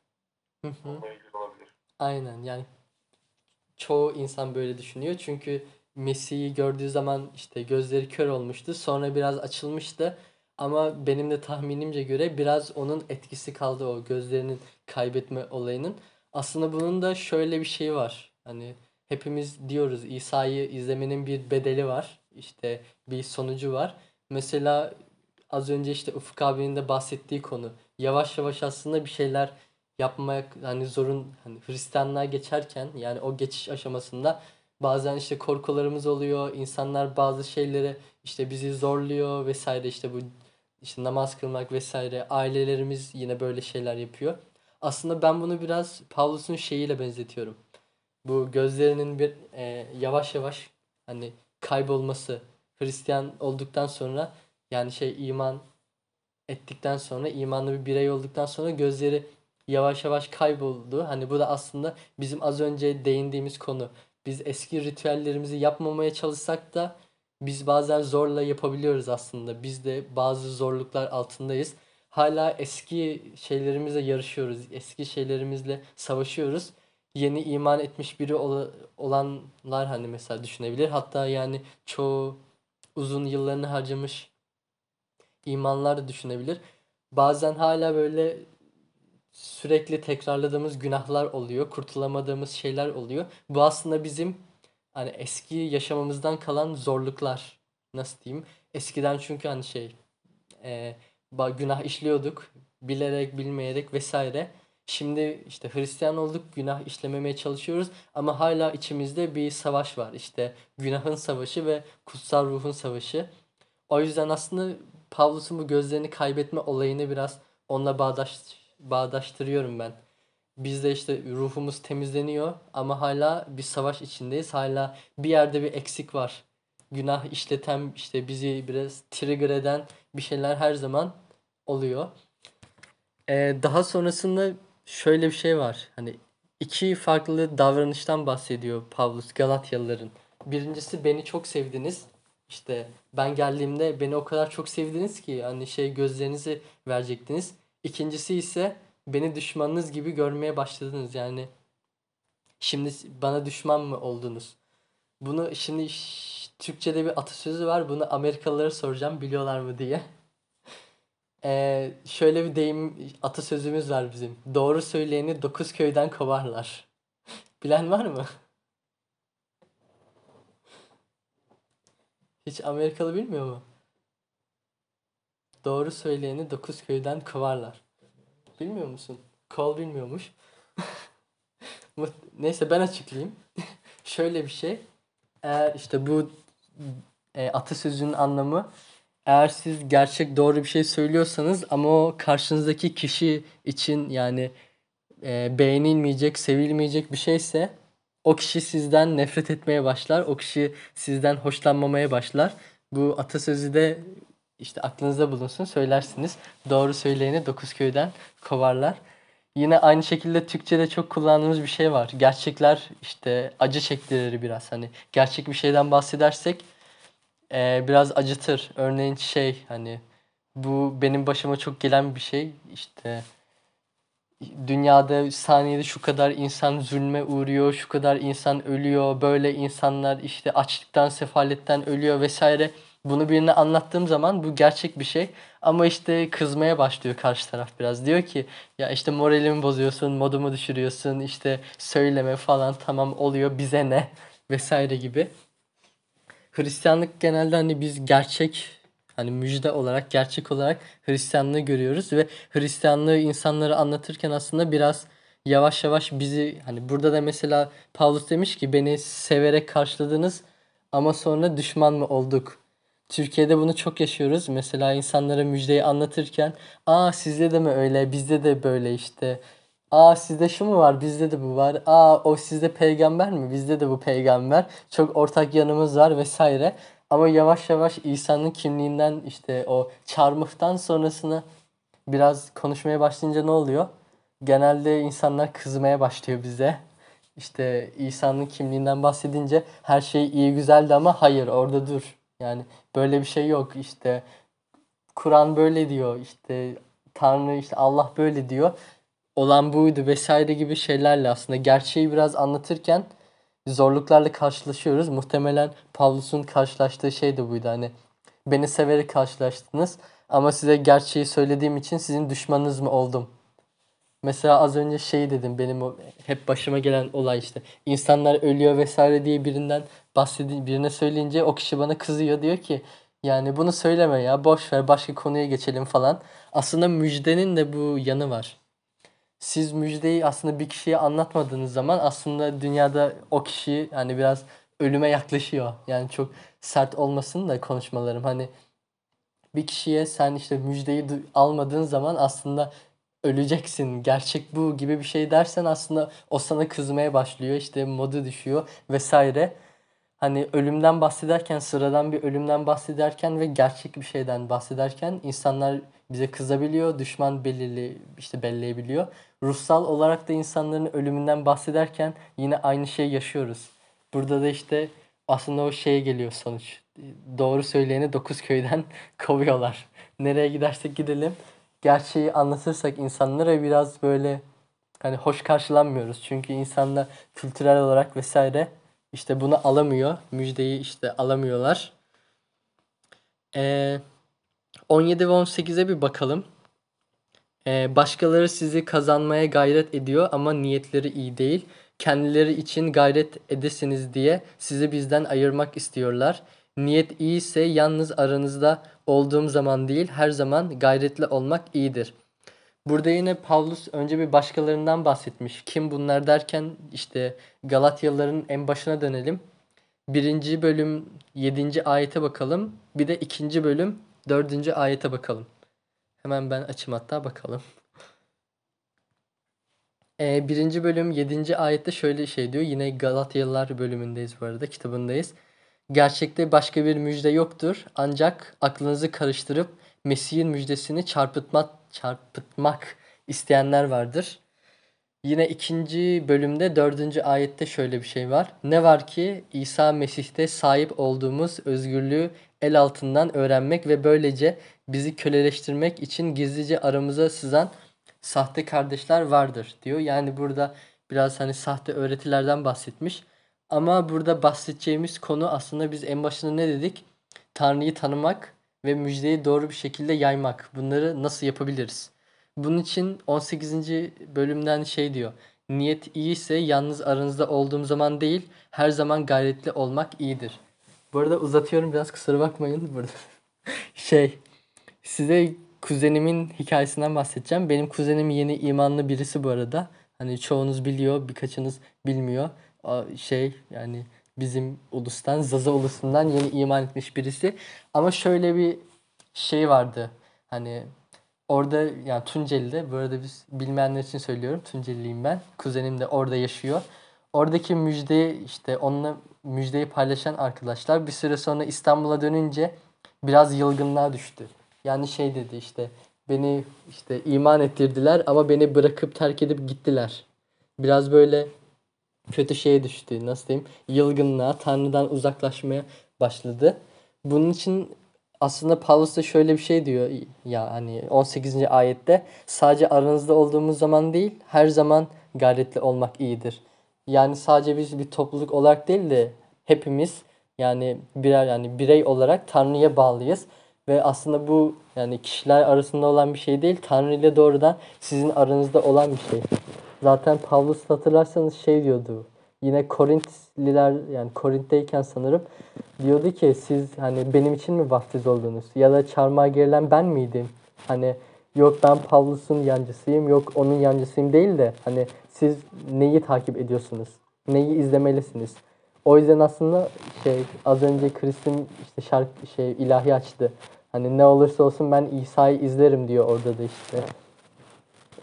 Hı hı. Onunla ilgili olabilir. Aynen yani çoğu insan böyle düşünüyor. Çünkü Messi'yi gördüğü zaman işte gözleri kör olmuştu. Sonra biraz açılmıştı. Ama benim de tahminimce göre biraz onun etkisi kaldı o gözlerinin kaybetme olayının. Aslında bunun da şöyle bir şey var. Hani hepimiz diyoruz İsa'yı izlemenin bir bedeli var. İşte bir sonucu var. Mesela az önce işte Ufuk abinin de bahsettiği konu. Yavaş yavaş aslında bir şeyler yapmak hani zorun hani Hristiyanlığa geçerken yani o geçiş aşamasında bazen işte korkularımız oluyor. İnsanlar bazı şeylere işte bizi zorluyor vesaire işte bu işte namaz kılmak vesaire ailelerimiz yine böyle şeyler yapıyor. Aslında ben bunu biraz Pavlus'un şeyiyle benzetiyorum. Bu gözlerinin bir e, yavaş yavaş hani kaybolması Hristiyan olduktan sonra yani şey iman ettikten sonra imanlı bir birey olduktan sonra gözleri yavaş yavaş kayboldu. Hani bu da aslında bizim az önce değindiğimiz konu. Biz eski ritüellerimizi yapmamaya çalışsak da biz bazen zorla yapabiliyoruz aslında. Biz de bazı zorluklar altındayız. Hala eski şeylerimizle yarışıyoruz. Eski şeylerimizle savaşıyoruz. Yeni iman etmiş biri ola- olanlar hani mesela düşünebilir. Hatta yani çoğu uzun yıllarını harcamış imanlar da düşünebilir. Bazen hala böyle sürekli tekrarladığımız günahlar oluyor. Kurtulamadığımız şeyler oluyor. Bu aslında bizim hani eski yaşamımızdan kalan zorluklar. Nasıl diyeyim? Eskiden çünkü hani şey e, günah işliyorduk. Bilerek, bilmeyerek vesaire. Şimdi işte Hristiyan olduk, günah işlememeye çalışıyoruz ama hala içimizde bir savaş var. İşte günahın savaşı ve kutsal ruhun savaşı. O yüzden aslında Pavlus'un bu gözlerini kaybetme olayını biraz onunla bağdaş, bağdaştırıyorum ben. Bizde işte ruhumuz temizleniyor ama hala bir savaş içindeyiz. Hala bir yerde bir eksik var. Günah işleten işte bizi biraz trigger eden bir şeyler her zaman oluyor. Ee, daha sonrasında şöyle bir şey var. Hani iki farklı davranıştan bahsediyor Pavlus Galatyalıların. Birincisi beni çok sevdiniz. İşte ben geldiğimde beni o kadar çok sevdiniz ki hani şey gözlerinizi verecektiniz. İkincisi ise beni düşmanınız gibi görmeye başladınız. Yani şimdi bana düşman mı oldunuz? Bunu şimdi Türkçe'de bir atasözü var. Bunu Amerikalılara soracağım biliyorlar mı diye. Ee, şöyle bir deyim atasözümüz var bizim. Doğru söyleyeni dokuz köyden kovarlar. Bilen var mı? Hiç Amerikalı bilmiyor mu? Doğru söyleyeni dokuz köyden kovarlar. Bilmiyor musun? Kol bilmiyormuş. Mu- Neyse ben açıklayayım. Şöyle bir şey. Eğer işte bu e, atasözünün anlamı eğer siz gerçek doğru bir şey söylüyorsanız ama o karşınızdaki kişi için yani e, beğenilmeyecek, sevilmeyecek bir şeyse o kişi sizden nefret etmeye başlar. O kişi sizden hoşlanmamaya başlar. Bu atasözü de işte aklınızda bulunsun söylersiniz. Doğru söyleyeni dokuz köyden kovarlar. Yine aynı şekilde Türkçe'de çok kullandığımız bir şey var. Gerçekler işte acı çektirir biraz. Hani gerçek bir şeyden bahsedersek e, biraz acıtır. Örneğin şey hani bu benim başıma çok gelen bir şey. İşte dünyada saniyede şu kadar insan zulme uğruyor, şu kadar insan ölüyor, böyle insanlar işte açlıktan, sefaletten ölüyor vesaire. Bunu birine anlattığım zaman bu gerçek bir şey. Ama işte kızmaya başlıyor karşı taraf biraz. Diyor ki ya işte moralimi bozuyorsun, modumu düşürüyorsun, işte söyleme falan tamam oluyor bize ne vesaire gibi. Hristiyanlık genelde hani biz gerçek hani müjde olarak gerçek olarak Hristiyanlığı görüyoruz ve Hristiyanlığı insanlara anlatırken aslında biraz yavaş yavaş bizi hani burada da mesela Paulus demiş ki beni severek karşıladınız ama sonra düşman mı olduk? Türkiye'de bunu çok yaşıyoruz. Mesela insanlara müjdeyi anlatırken aa sizde de mi öyle bizde de böyle işte Aa sizde şu mu var? Bizde de bu var. Aa o sizde peygamber mi? Bizde de bu peygamber. Çok ortak yanımız var vesaire. Ama yavaş yavaş İsa'nın kimliğinden işte o çarmıhtan sonrasını biraz konuşmaya başlayınca ne oluyor? Genelde insanlar kızmaya başlıyor bize. İşte İsa'nın kimliğinden bahsedince her şey iyi güzeldi ama hayır orada dur. Yani böyle bir şey yok. İşte Kur'an böyle diyor. İşte Tanrı işte Allah böyle diyor olan buydu vesaire gibi şeylerle aslında gerçeği biraz anlatırken zorluklarla karşılaşıyoruz. Muhtemelen Pavlus'un karşılaştığı şey de buydu. Hani beni severek karşılaştınız ama size gerçeği söylediğim için sizin düşmanınız mı oldum? Mesela az önce şey dedim benim o hep başıma gelen olay işte. İnsanlar ölüyor vesaire diye birinden bahsedi birine söyleyince o kişi bana kızıyor diyor ki yani bunu söyleme ya boş ver başka konuya geçelim falan. Aslında müjdenin de bu yanı var siz müjdeyi aslında bir kişiye anlatmadığınız zaman aslında dünyada o kişi hani biraz ölüme yaklaşıyor. Yani çok sert olmasın da konuşmalarım. Hani bir kişiye sen işte müjdeyi almadığın zaman aslında öleceksin. Gerçek bu gibi bir şey dersen aslında o sana kızmaya başlıyor. işte modu düşüyor vesaire. Hani ölümden bahsederken, sıradan bir ölümden bahsederken ve gerçek bir şeyden bahsederken insanlar bize kızabiliyor, düşman belirli işte belleyebiliyor. Ruhsal olarak da insanların ölümünden bahsederken yine aynı şeyi yaşıyoruz. Burada da işte aslında o şeye geliyor sonuç. Doğru söyleyeni dokuz köyden kovuyorlar. Nereye gidersek gidelim gerçeği anlatırsak insanlara biraz böyle hani hoş karşılanmıyoruz. Çünkü insanlar kültürel olarak vesaire işte bunu alamıyor. Müjdeyi işte alamıyorlar. Ee, 17 ve 18'e bir bakalım. Ee, başkaları sizi kazanmaya gayret ediyor ama niyetleri iyi değil. Kendileri için gayret edesiniz diye sizi bizden ayırmak istiyorlar. Niyet iyi ise yalnız aranızda olduğum zaman değil her zaman gayretli olmak iyidir. Burada yine Pavlus önce bir başkalarından bahsetmiş. Kim bunlar derken işte Galatyalıların en başına dönelim. Birinci bölüm 7. ayete bakalım. Bir de ikinci bölüm 4. ayete bakalım. Hemen ben açayım hatta bakalım. Ee, birinci bölüm 7. ayette şöyle şey diyor. Yine Galatyalılar bölümündeyiz bu arada kitabındayız. Gerçekte başka bir müjde yoktur. Ancak aklınızı karıştırıp Mesih'in müjdesini çarpıtmak, çarpıtmak isteyenler vardır. Yine ikinci bölümde dördüncü ayette şöyle bir şey var. Ne var ki İsa Mesih'te sahip olduğumuz özgürlüğü el altından öğrenmek ve böylece bizi köleleştirmek için gizlice aramıza sızan sahte kardeşler vardır diyor. Yani burada biraz hani sahte öğretilerden bahsetmiş. Ama burada bahsedeceğimiz konu aslında biz en başında ne dedik? Tanrı'yı tanımak ve müjdeyi doğru bir şekilde yaymak. Bunları nasıl yapabiliriz? Bunun için 18. bölümden şey diyor. Niyet iyiyse yalnız aranızda olduğum zaman değil, her zaman gayretli olmak iyidir. Bu arada uzatıyorum biraz kusura bakmayın burada. şey, size kuzenimin hikayesinden bahsedeceğim. Benim kuzenim yeni imanlı birisi bu arada. Hani çoğunuz biliyor, birkaçınız bilmiyor. Şey yani bizim ulustan, Zaza ulusundan yeni iman etmiş birisi. Ama şöyle bir şey vardı. Hani orada yani Tunceli'de bu arada biz bilmeyenler için söylüyorum. Tunceliliyim ben. Kuzenim de orada yaşıyor. Oradaki müjdeyi işte onunla müjdeyi paylaşan arkadaşlar bir süre sonra İstanbul'a dönünce biraz yılgınlığa düştü. Yani şey dedi işte beni işte iman ettirdiler ama beni bırakıp terk edip gittiler. Biraz böyle kötü şeye düştü. Nasıl diyeyim? Yılgınlığa, Tanrı'dan uzaklaşmaya başladı. Bunun için aslında Paulus da şöyle bir şey diyor ya hani 18. ayette sadece aranızda olduğumuz zaman değil her zaman gayretli olmak iyidir. Yani sadece biz bir topluluk olarak değil de hepimiz yani birer yani birey olarak Tanrı'ya bağlıyız ve aslında bu yani kişiler arasında olan bir şey değil Tanrı ile doğrudan sizin aranızda olan bir şey. Zaten Pavlus hatırlarsanız şey diyordu. Yine Korintliler yani Korint'teyken sanırım diyordu ki siz hani benim için mi vaftiz oldunuz? Ya da çarmıha gerilen ben miydim? Hani yok ben Pavlus'un yancısıyım yok onun yancısıyım değil de hani siz neyi takip ediyorsunuz? Neyi izlemelisiniz? O yüzden aslında şey az önce Kristin işte şarkı şey ilahi açtı. Hani ne olursa olsun ben İsa'yı izlerim diyor orada da işte.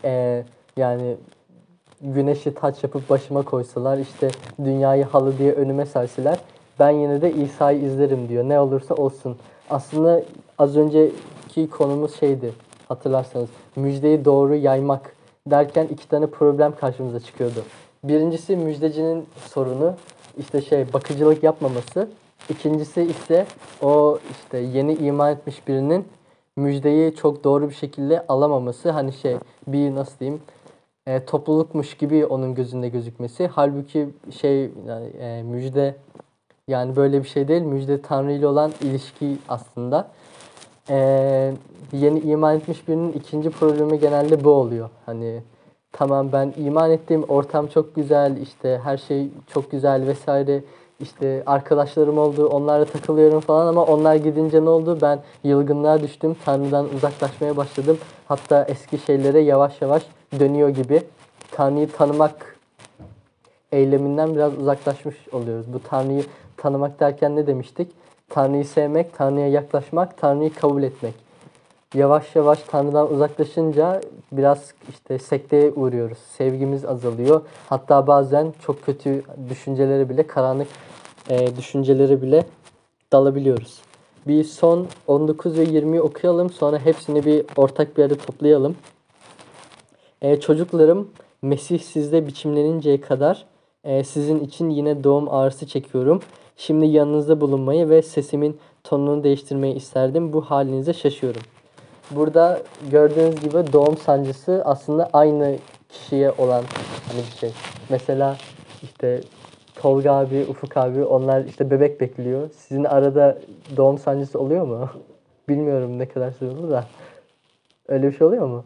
Ee, yani güneşi taç yapıp başıma koysalar işte dünyayı halı diye önüme serseler ben yine de İsa'yı izlerim diyor. Ne olursa olsun. Aslında az önceki konumuz şeydi hatırlarsanız. Müjdeyi doğru yaymak derken iki tane problem karşımıza çıkıyordu. Birincisi müjdecinin sorunu işte şey bakıcılık yapmaması. İkincisi ise o işte yeni iman etmiş birinin müjdeyi çok doğru bir şekilde alamaması. Hani şey bir nasıl diyeyim e, toplulukmuş gibi onun gözünde gözükmesi. Halbuki şey yani, e, müjde yani böyle bir şey değil. Müjde Tanrı ile olan ilişki aslında. E, yeni iman etmiş birinin ikinci problemi genelde bu oluyor. Hani tamam ben iman ettiğim ortam çok güzel işte her şey çok güzel vesaire işte arkadaşlarım oldu onlarla takılıyorum falan ama onlar gidince ne oldu ben yılgınlığa düştüm Tanrı'dan uzaklaşmaya başladım hatta eski şeylere yavaş yavaş dönüyor gibi Tanrı'yı tanımak eyleminden biraz uzaklaşmış oluyoruz. Bu Tanrı'yı tanımak derken ne demiştik? Tanrı'yı sevmek, Tanrı'ya yaklaşmak, Tanrı'yı kabul etmek. Yavaş yavaş Tanrı'dan uzaklaşınca biraz işte sekteye uğruyoruz. Sevgimiz azalıyor. Hatta bazen çok kötü düşüncelere bile, karanlık e, düşüncelere bile dalabiliyoruz. Bir son 19 ve 20'yi okuyalım. Sonra hepsini bir ortak bir yerde toplayalım. E, çocuklarım Mesih sizde biçimleninceye kadar Ee, sizin için yine doğum ağrısı çekiyorum. Şimdi yanınızda bulunmayı ve sesimin tonunu değiştirmeyi isterdim. Bu halinize şaşıyorum. Burada gördüğünüz gibi doğum sancısı aslında aynı kişiye olan hani bir şey. Mesela işte Tolga abi, Ufuk abi onlar işte bebek bekliyor. Sizin arada doğum sancısı oluyor mu? Bilmiyorum ne kadar süre olur da. Öyle bir şey oluyor mu?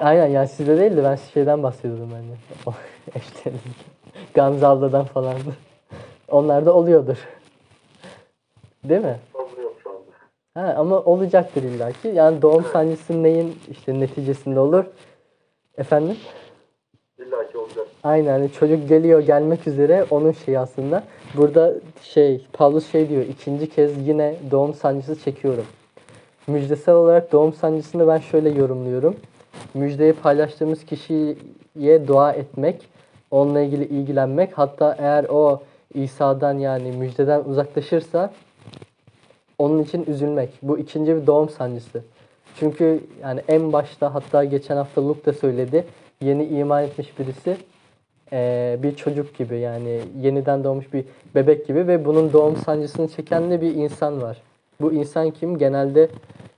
Aynen yani sizde değil de ben şeyden bahsediyordum hani. O eşleriniz. Gamze abladan falan. Onlar da oluyordur. Değil mi? Oluyor şu anda. Ha, ama olacaktır illaki. Yani doğum sancısı neyin işte neticesinde olur? Efendim? İlla ki olacak. Aynen hani çocuk geliyor gelmek üzere onun şeyi aslında. Burada şey Paulus şey diyor ikinci kez yine doğum sancısı çekiyorum. Müjdesel olarak doğum sancısını ben şöyle yorumluyorum. Müjdeyi paylaştığımız kişiye dua etmek, onunla ilgili ilgilenmek hatta eğer o İsa'dan yani müjdeden uzaklaşırsa onun için üzülmek. Bu ikinci bir doğum sancısı. Çünkü yani en başta hatta geçen hafta Luke da söyledi. Yeni iman etmiş birisi eee, bir çocuk gibi yani yeniden doğmuş bir bebek gibi ve bunun doğum sancısını çeken de bir insan var. Bu insan kim? Genelde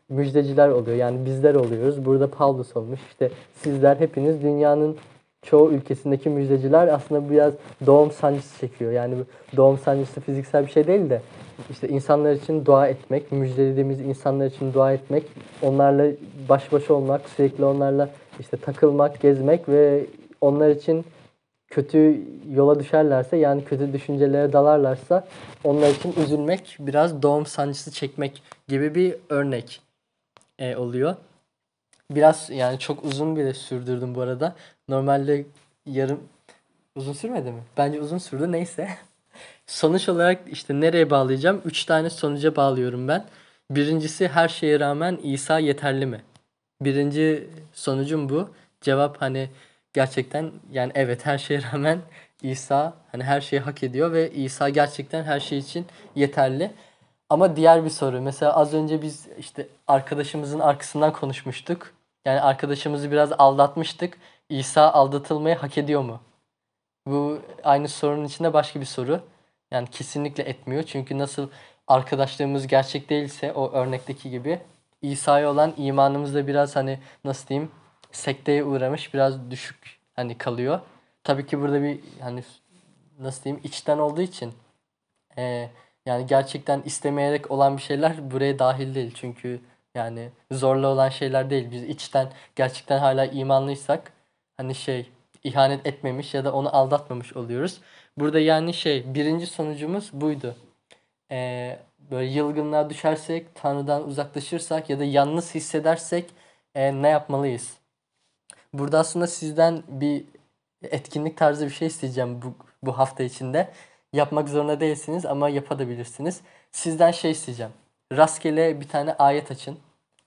müjdeciler oluyor. Yani bizler oluyoruz. Burada Paulus olmuş. İşte sizler hepiniz dünyanın çoğu ülkesindeki müjdeciler aslında biraz doğum sancısı çekiyor. Yani doğum sancısı fiziksel bir şey değil de işte insanlar için dua etmek, müjdelediğimiz insanlar için dua etmek, onlarla baş başa olmak, sürekli onlarla işte takılmak, gezmek ve onlar için kötü yola düşerlerse yani kötü düşüncelere dalarlarsa onlar için üzülmek, biraz doğum sancısı çekmek gibi bir örnek e, oluyor. Biraz yani çok uzun bile sürdürdüm bu arada. Normalde yarım uzun sürmedi mi? Bence uzun sürdü neyse. Sonuç olarak işte nereye bağlayacağım? Üç tane sonuca bağlıyorum ben. Birincisi her şeye rağmen İsa yeterli mi? Birinci sonucum bu. Cevap hani gerçekten yani evet her şeye rağmen İsa hani her şeyi hak ediyor ve İsa gerçekten her şey için yeterli. Ama diğer bir soru. Mesela az önce biz işte arkadaşımızın arkasından konuşmuştuk. Yani arkadaşımızı biraz aldatmıştık. İsa aldatılmayı hak ediyor mu? Bu aynı sorunun içinde başka bir soru. Yani kesinlikle etmiyor. Çünkü nasıl arkadaşlığımız gerçek değilse o örnekteki gibi İsa'ya olan imanımız da biraz hani nasıl diyeyim sekteye uğramış biraz düşük hani kalıyor. Tabii ki burada bir hani nasıl diyeyim içten olduğu için eee, yani gerçekten istemeyerek olan bir şeyler buraya dahil değil. Çünkü yani zorla olan şeyler değil. Biz içten gerçekten hala imanlıysak hani şey ihanet etmemiş ya da onu aldatmamış oluyoruz. Burada yani şey birinci sonucumuz buydu. Ee, böyle yılgınlığa düşersek, Tanrı'dan uzaklaşırsak ya da yalnız hissedersek e, ne yapmalıyız? Burada aslında sizden bir etkinlik tarzı bir şey isteyeceğim bu, bu hafta içinde. Yapmak zorunda değilsiniz ama yapabilirsiniz. Sizden şey isteyeceğim. Rastgele bir tane ayet açın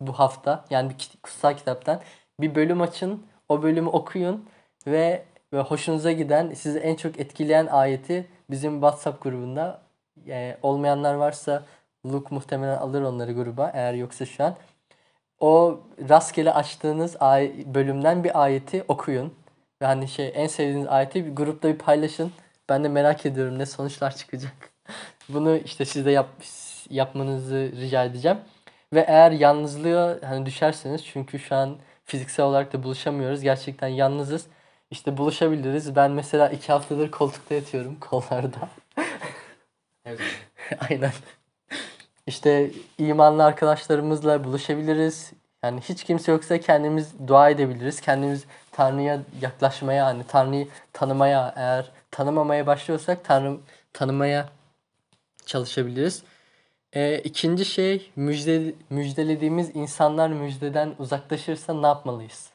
bu hafta. Yani bir kutsal kitaptan. Bir bölüm açın. O bölümü okuyun ve, ve hoşunuza giden, sizi en çok etkileyen ayeti bizim WhatsApp grubunda e, olmayanlar varsa Luke muhtemelen alır onları gruba eğer yoksa şu an. O rastgele açtığınız ay bölümden bir ayeti okuyun. Ve hani şey en sevdiğiniz ayeti grupta bir paylaşın. Ben de merak ediyorum ne sonuçlar çıkacak. Bunu işte siz de yap, yapmanızı rica edeceğim. Ve eğer yalnızlığa hani düşerseniz çünkü şu an fiziksel olarak da buluşamıyoruz. Gerçekten yalnızız. İşte buluşabiliriz. Ben mesela iki haftadır koltukta yatıyorum kollarda. Aynen. İşte imanlı arkadaşlarımızla buluşabiliriz. Yani hiç kimse yoksa kendimiz dua edebiliriz. Kendimiz Tanrı'ya yaklaşmaya, hani Tanrı'yı tanımaya, eğer tanımamaya başlıyorsak Tanrı tanımaya çalışabiliriz. Ee, ikinci şey müjde, müjdelediğimiz insanlar müjdeden uzaklaşırsa ne yapmalıyız?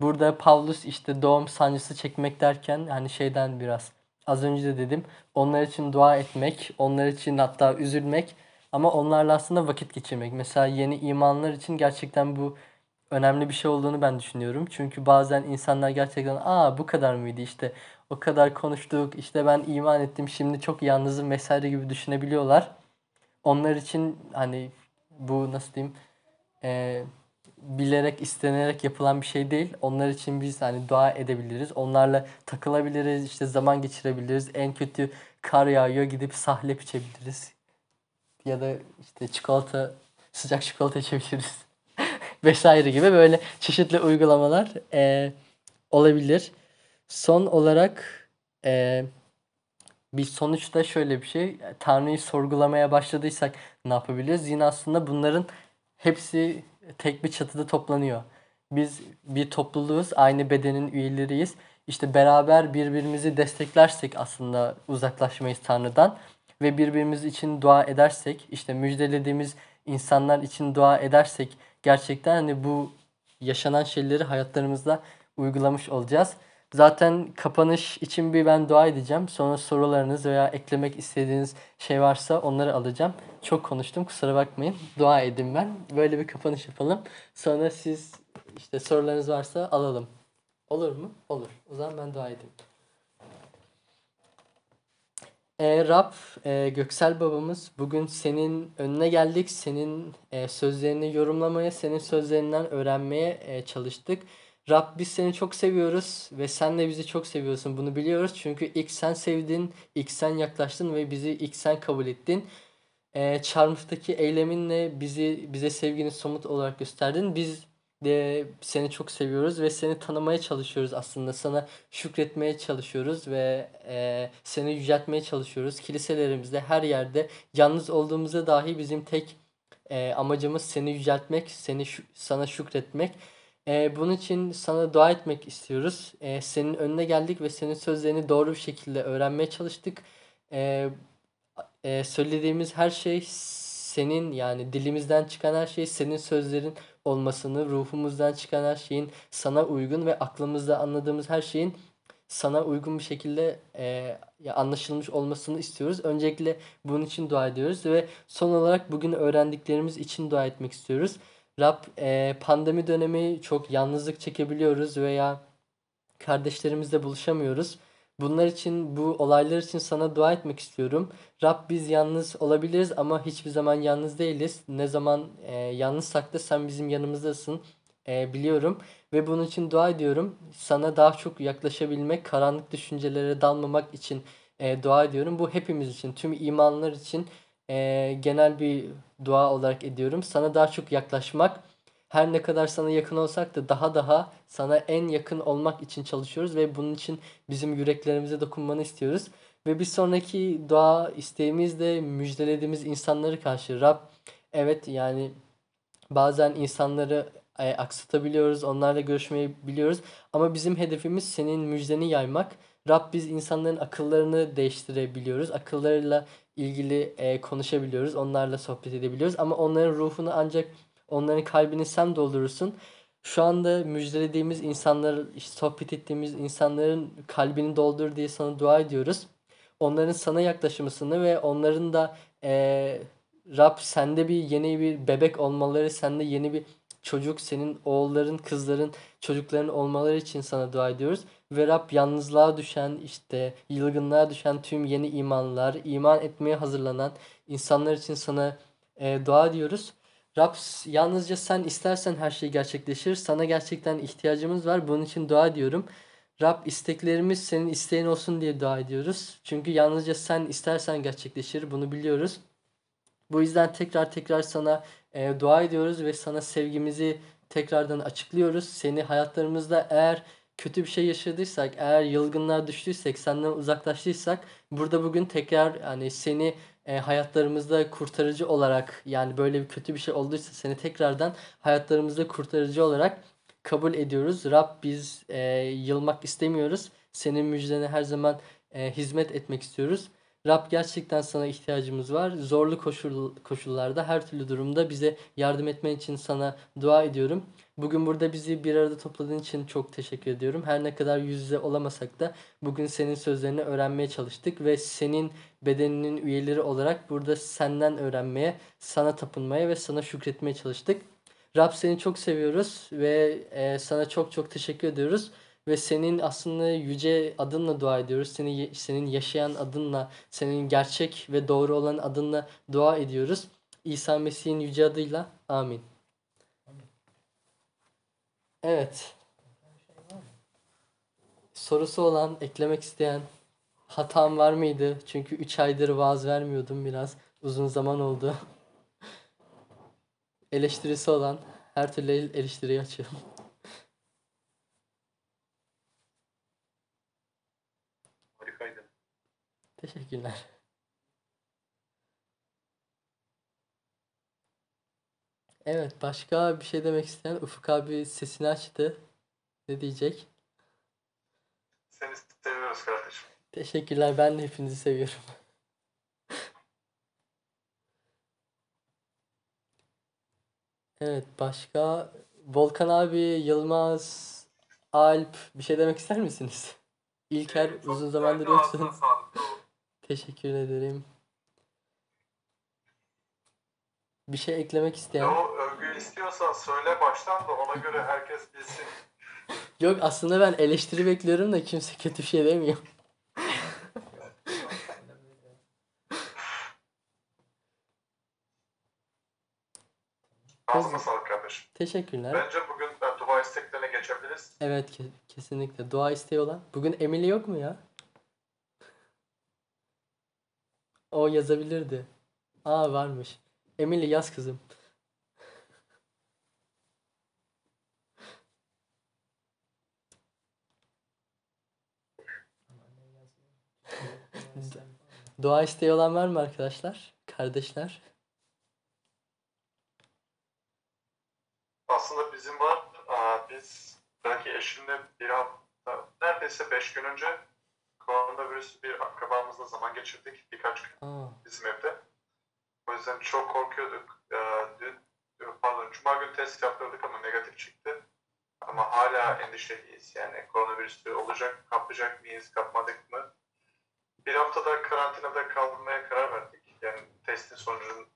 Burada Pavlus işte doğum sancısı çekmek derken hani şeyden biraz az önce de dedim onlar için dua etmek, onlar için hatta üzülmek ama onlarla aslında vakit geçirmek. Mesela yeni imanlar için gerçekten bu önemli bir şey olduğunu ben düşünüyorum. Çünkü bazen insanlar gerçekten aa bu kadar mıydı işte o kadar konuştuk işte ben iman ettim şimdi çok yalnızım vesaire gibi düşünebiliyorlar. Onlar için hani bu nasıl diyeyim eee, bilerek istenerek yapılan bir şey değil. Onlar için biz hani dua edebiliriz. Onlarla takılabiliriz, işte zaman geçirebiliriz. En kötü kar yağıyor gidip sahlep içebiliriz. Ya da işte çikolata, sıcak çikolata içebiliriz. Vesaire gibi böyle çeşitli uygulamalar eee, olabilir. Son olarak eee bir sonuçta şöyle bir şey. Tanrı'yı sorgulamaya başladıysak ne yapabiliriz? Yine aslında bunların hepsi tek bir çatıda toplanıyor. Biz bir topluluğuz, aynı bedenin üyeleriyiz. İşte beraber birbirimizi desteklersek aslında uzaklaşmayız Tanrı'dan ve birbirimiz için dua edersek, işte müjdelediğimiz insanlar için dua edersek gerçekten hani bu yaşanan şeyleri hayatlarımızda uygulamış olacağız. Zaten kapanış için bir ben dua edeceğim. Sonra sorularınız veya eklemek istediğiniz şey varsa onları alacağım. Çok konuştum kusura bakmayın. Dua edin ben. Böyle bir kapanış yapalım. Sonra siz işte sorularınız varsa alalım. Olur mu? Olur. O zaman ben dua edeyim. E, Rab, e, Göksel babamız bugün senin önüne geldik. Senin e, sözlerini yorumlamaya, senin sözlerinden öğrenmeye e, çalıştık. Rab biz seni çok seviyoruz ve sen de bizi çok seviyorsun. Bunu biliyoruz çünkü ilk sen sevdin, ilk sen yaklaştın ve bizi ilk sen kabul ettin. E, çarmıhtaki eyleminle bizi bize sevgini somut olarak gösterdin. Biz de seni çok seviyoruz ve seni tanımaya çalışıyoruz aslında. Sana şükretmeye çalışıyoruz ve e, seni yüceltmeye çalışıyoruz. Kiliselerimizde her yerde yalnız olduğumuzda dahi bizim tek e, amacımız seni yüceltmek, seni sana şükretmek. E, bunun için sana dua etmek istiyoruz. E, senin önüne geldik ve senin sözlerini doğru bir şekilde öğrenmeye çalıştık. E, e, söylediğimiz her şey senin yani dilimizden çıkan her şey senin sözlerin olmasını, ruhumuzdan çıkan her şeyin sana uygun ve aklımızda anladığımız her şeyin sana uygun bir şekilde e, anlaşılmış olmasını istiyoruz. Öncelikle bunun için dua ediyoruz ve son olarak bugün öğrendiklerimiz için dua etmek istiyoruz. Rab e, pandemi dönemi çok yalnızlık çekebiliyoruz veya kardeşlerimizle buluşamıyoruz. Bunlar için, bu olaylar için sana dua etmek istiyorum. Rab biz yalnız olabiliriz ama hiçbir zaman yalnız değiliz. Ne zaman e, yalnızsak da sen bizim yanımızdasın e, biliyorum. Ve bunun için dua ediyorum. Sana daha çok yaklaşabilmek, karanlık düşüncelere dalmamak için e, dua ediyorum. Bu hepimiz için, tüm imanlar için e, genel bir dua olarak ediyorum. Sana daha çok yaklaşmak, her ne kadar sana yakın olsak da daha daha sana en yakın olmak için çalışıyoruz ve bunun için bizim yüreklerimize dokunmanı istiyoruz. Ve bir sonraki dua isteğimiz de müjdelediğimiz insanları karşı. Rab evet yani bazen insanları e, aksatabiliyoruz, onlarla görüşmeyi biliyoruz ama bizim hedefimiz senin müjdeni yaymak. Rab biz insanların akıllarını değiştirebiliyoruz. Akıllarıyla ilgili e, konuşabiliyoruz, onlarla sohbet edebiliyoruz ama onların ruhunu ancak onların kalbini sen doldurursun. Şu anda müjdelediğimiz insanlar, işte sohbet ettiğimiz insanların kalbini doldur diye sana dua ediyoruz. Onların sana yaklaşmasını ve onların da eee Rab sende bir yeni bir bebek olmaları, sende yeni bir çocuk, senin oğulların, kızların, çocukların olmaları için sana dua ediyoruz. Ve Rab yalnızlığa düşen, işte yılgınlığa düşen tüm yeni imanlar, iman etmeye hazırlanan insanlar için sana eee, dua ediyoruz. Rab yalnızca sen istersen her şey gerçekleşir. Sana gerçekten ihtiyacımız var. Bunun için dua ediyorum. Rab isteklerimiz senin isteğin olsun diye dua ediyoruz. Çünkü yalnızca sen istersen gerçekleşir. Bunu biliyoruz. Bu yüzden tekrar tekrar sana e, dua ediyoruz ve sana sevgimizi tekrardan açıklıyoruz. Seni hayatlarımızda eğer kötü bir şey yaşadıysak, eğer yılgınlığa düştüysek, senden uzaklaştıysak burada bugün tekrar yani seni e, hayatlarımızda kurtarıcı olarak yani böyle bir kötü bir şey olduysa seni tekrardan hayatlarımızda kurtarıcı olarak kabul ediyoruz. Rab biz e, yılmak istemiyoruz. Senin müjdene her zaman e, hizmet etmek istiyoruz. Rab gerçekten sana ihtiyacımız var. Zorlu koşul, koşullarda her türlü durumda bize yardım etmen için sana dua ediyorum. Bugün burada bizi bir arada topladığın için çok teşekkür ediyorum. Her ne kadar yüz yüze olamasak da bugün senin sözlerini öğrenmeye çalıştık ve senin bedeninin üyeleri olarak burada senden öğrenmeye, sana tapınmaya ve sana şükretmeye çalıştık. Rab seni çok seviyoruz ve e, sana çok çok teşekkür ediyoruz ve senin aslında yüce adınla dua ediyoruz. Seni senin yaşayan adınla, senin gerçek ve doğru olan adınla dua ediyoruz. İsa Mesih'in yüce adıyla. Amin. Evet. Sorusu olan, eklemek isteyen hatam var mıydı? Çünkü 3 aydır vaaz vermiyordum biraz. Uzun zaman oldu. Eleştirisi olan her türlü el- eleştiriyi açıyorum. Teşekkürler. Evet, başka bir şey demek isteyen Ufuk abi sesini açtı. Ne diyecek? Seni seviyoruz kardeşim. Teşekkürler. Ben de hepinizi seviyorum. Evet, başka Volkan abi, Yılmaz, Alp bir şey demek ister misiniz? İlker Çok uzun zamandır yoksun. Teşekkür ederim. Bir şey eklemek isteyen? Doğu övgü istiyorsan söyle baştan da ona göre herkes bilsin. Yok aslında ben eleştiri bekliyorum da kimse kötü bir şey demiyor. Ağzına sağlık kardeşim. Teşekkürler. Bence bugün dua isteklerine geçebiliriz. Evet ke- kesinlikle. Dua isteği olan. Bugün Emily yok mu ya? O yazabilirdi. Aa varmış. Emily yaz kızım. Dua isteği olan var mı arkadaşlar? Kardeşler? Aslında bizim var. Aa, biz belki eşimle bir hafta, neredeyse beş gün önce koronavirüs bir akrabamızla zaman geçirdik. Birkaç gün Aa, bizim evde. O yüzden çok korkuyorduk. Ee, dün, pardon, Cuma günü test yaptırdık ama negatif çıktı. Ama hala endişeliyiz. Yani koronavirüsü olacak, kapacak mıyız, kapmadık mı? Bir haftada karantinada kalmaya karar verdik. Yani testin sonucunun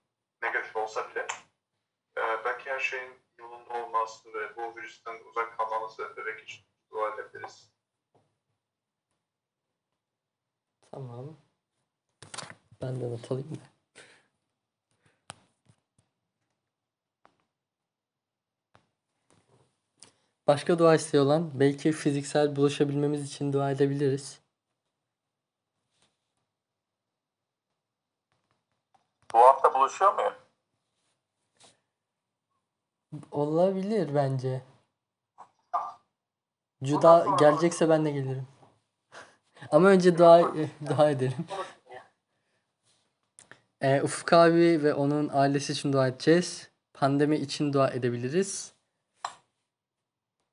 negatif olsa bile. Ee, belki her şeyin yolunda olması ve bu virüsten uzak kalmamız ve için dua edebiliriz. Tamam. Ben de not alayım da. Başka dua isteği olan belki fiziksel buluşabilmemiz için dua edebiliriz. Bu hafta buluşuyor muyum? Olabilir bence. Cuda gelecekse ben de gelirim. Ama önce dua dua edelim. Ee, Ufuk abi ve onun ailesi için dua edeceğiz. Pandemi için dua edebiliriz.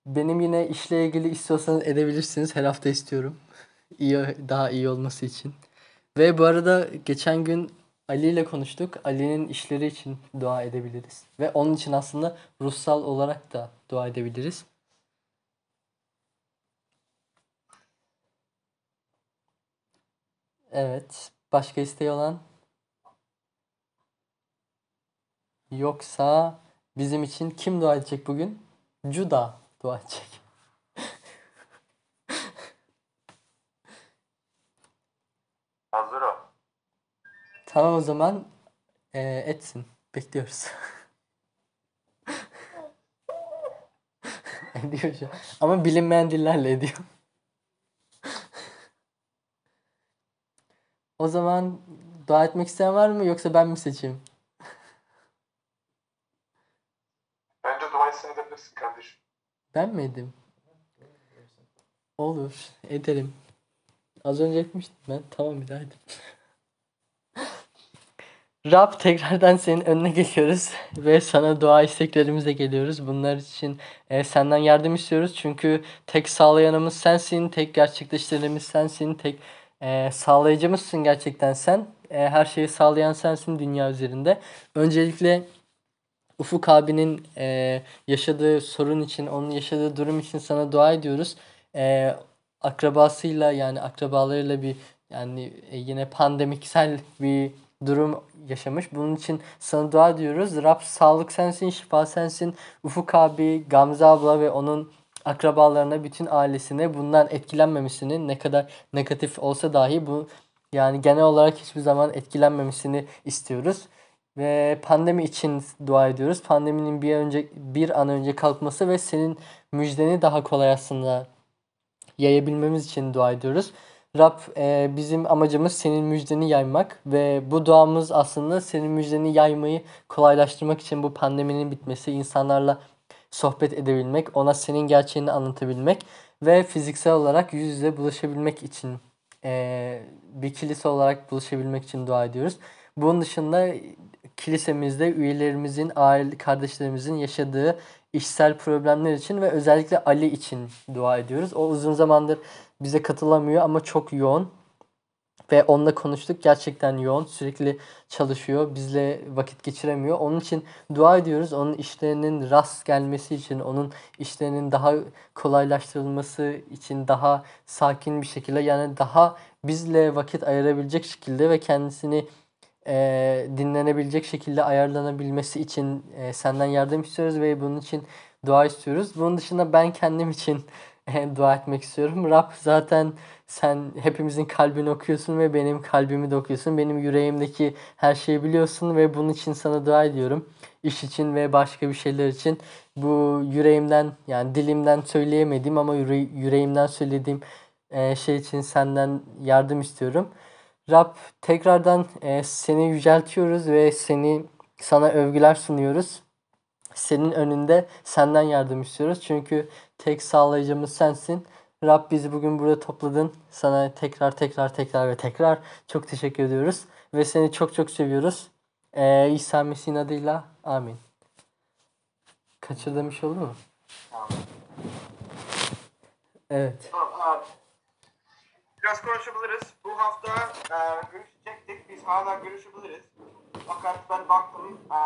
Benim yine işle ilgili istiyorsanız edebilirsiniz. Her hafta istiyorum. İyi, daha iyi olması için. Ve bu arada geçen gün Ali ile konuştuk. Ali'nin işleri için dua edebiliriz. Ve onun için aslında ruhsal olarak da dua edebiliriz. Evet. Başka isteği olan? Yoksa bizim için kim dua edecek bugün? Cuda dua edecek. Hazır o. Tamam o zaman eee, etsin. Bekliyoruz. ediyor şu an. Ama bilinmeyen dillerle ediyor. O zaman dua etmek isteyen var mı yoksa ben mi seçeyim? Bence duayı sen edebilirsin kardeşim. Ben mi edeyim? Olur. Ederim. Az önce etmiştim ben. Tamam bir daha edeyim. Rab tekrardan senin önüne geliyoruz ve sana dua isteklerimizle geliyoruz. Bunlar için e, senden yardım istiyoruz. Çünkü tek sağlayanımız sensin, tek gerçekleştirenimiz sensin, tek e, sağlayıcımızsın gerçekten sen. E, her şeyi sağlayan sensin dünya üzerinde. Öncelikle Ufuk abinin e, yaşadığı sorun için, onun yaşadığı durum için sana dua ediyoruz. E, akrabasıyla yani akrabalarıyla bir yani e, yine pandemiksel bir durum yaşamış. Bunun için sana dua ediyoruz. Rab sağlık sensin, şifa sensin. Ufuk abi, Gamze abla ve onun akrabalarına, bütün ailesine bundan etkilenmemesini ne kadar negatif olsa dahi bu yani genel olarak hiçbir zaman etkilenmemesini istiyoruz. ve pandemi için dua ediyoruz. Pandeminin bir önce bir an önce kalkması ve senin müjdeni daha kolay aslında yayabilmemiz için dua ediyoruz. Rab e, bizim amacımız senin müjdeni yaymak ve bu duamız aslında senin müjdeni yaymayı kolaylaştırmak için bu pandeminin bitmesi, insanlarla sohbet edebilmek, ona senin gerçeğini anlatabilmek ve fiziksel olarak yüz yüze buluşabilmek için e, bir kilise olarak buluşabilmek için dua ediyoruz. Bunun dışında kilisemizde üyelerimizin, aile kardeşlerimizin yaşadığı işsel problemler için ve özellikle Ali için dua ediyoruz. O uzun zamandır bize katılamıyor ama çok yoğun. Ve onunla konuştuk. Gerçekten yoğun. Sürekli çalışıyor. Bizle vakit geçiremiyor. Onun için dua ediyoruz. Onun işlerinin rast gelmesi için, onun işlerinin daha kolaylaştırılması için daha sakin bir şekilde yani daha bizle vakit ayırabilecek şekilde ve kendisini e, dinlenebilecek şekilde ayarlanabilmesi için e, senden yardım istiyoruz ve bunun için dua istiyoruz. Bunun dışında ben kendim için dua etmek istiyorum. Rab zaten sen hepimizin kalbini okuyorsun ve benim kalbimi de okuyorsun. Benim yüreğimdeki her şeyi biliyorsun ve bunun için sana dua ediyorum. İş için ve başka bir şeyler için. Bu yüreğimden yani dilimden söyleyemediğim ama yüre- yüreğimden söylediğim e, şey için senden yardım istiyorum. Rab tekrardan e, seni yüceltiyoruz ve seni sana övgüler sunuyoruz. Senin önünde senden yardım istiyoruz. Çünkü tek sağlayıcımız sensin. Rab bizi bugün burada topladın. Sana tekrar tekrar tekrar ve tekrar çok teşekkür ediyoruz. Ve seni çok çok seviyoruz. E, İsa Mesih'in adıyla amin. Kaçırdığım şey oldu mu? Evet. Tamam abi. Biraz konuşabiliriz. Bu hafta e, görüşecektik. Biz hala görüşebiliriz. Fakat ben baktım e,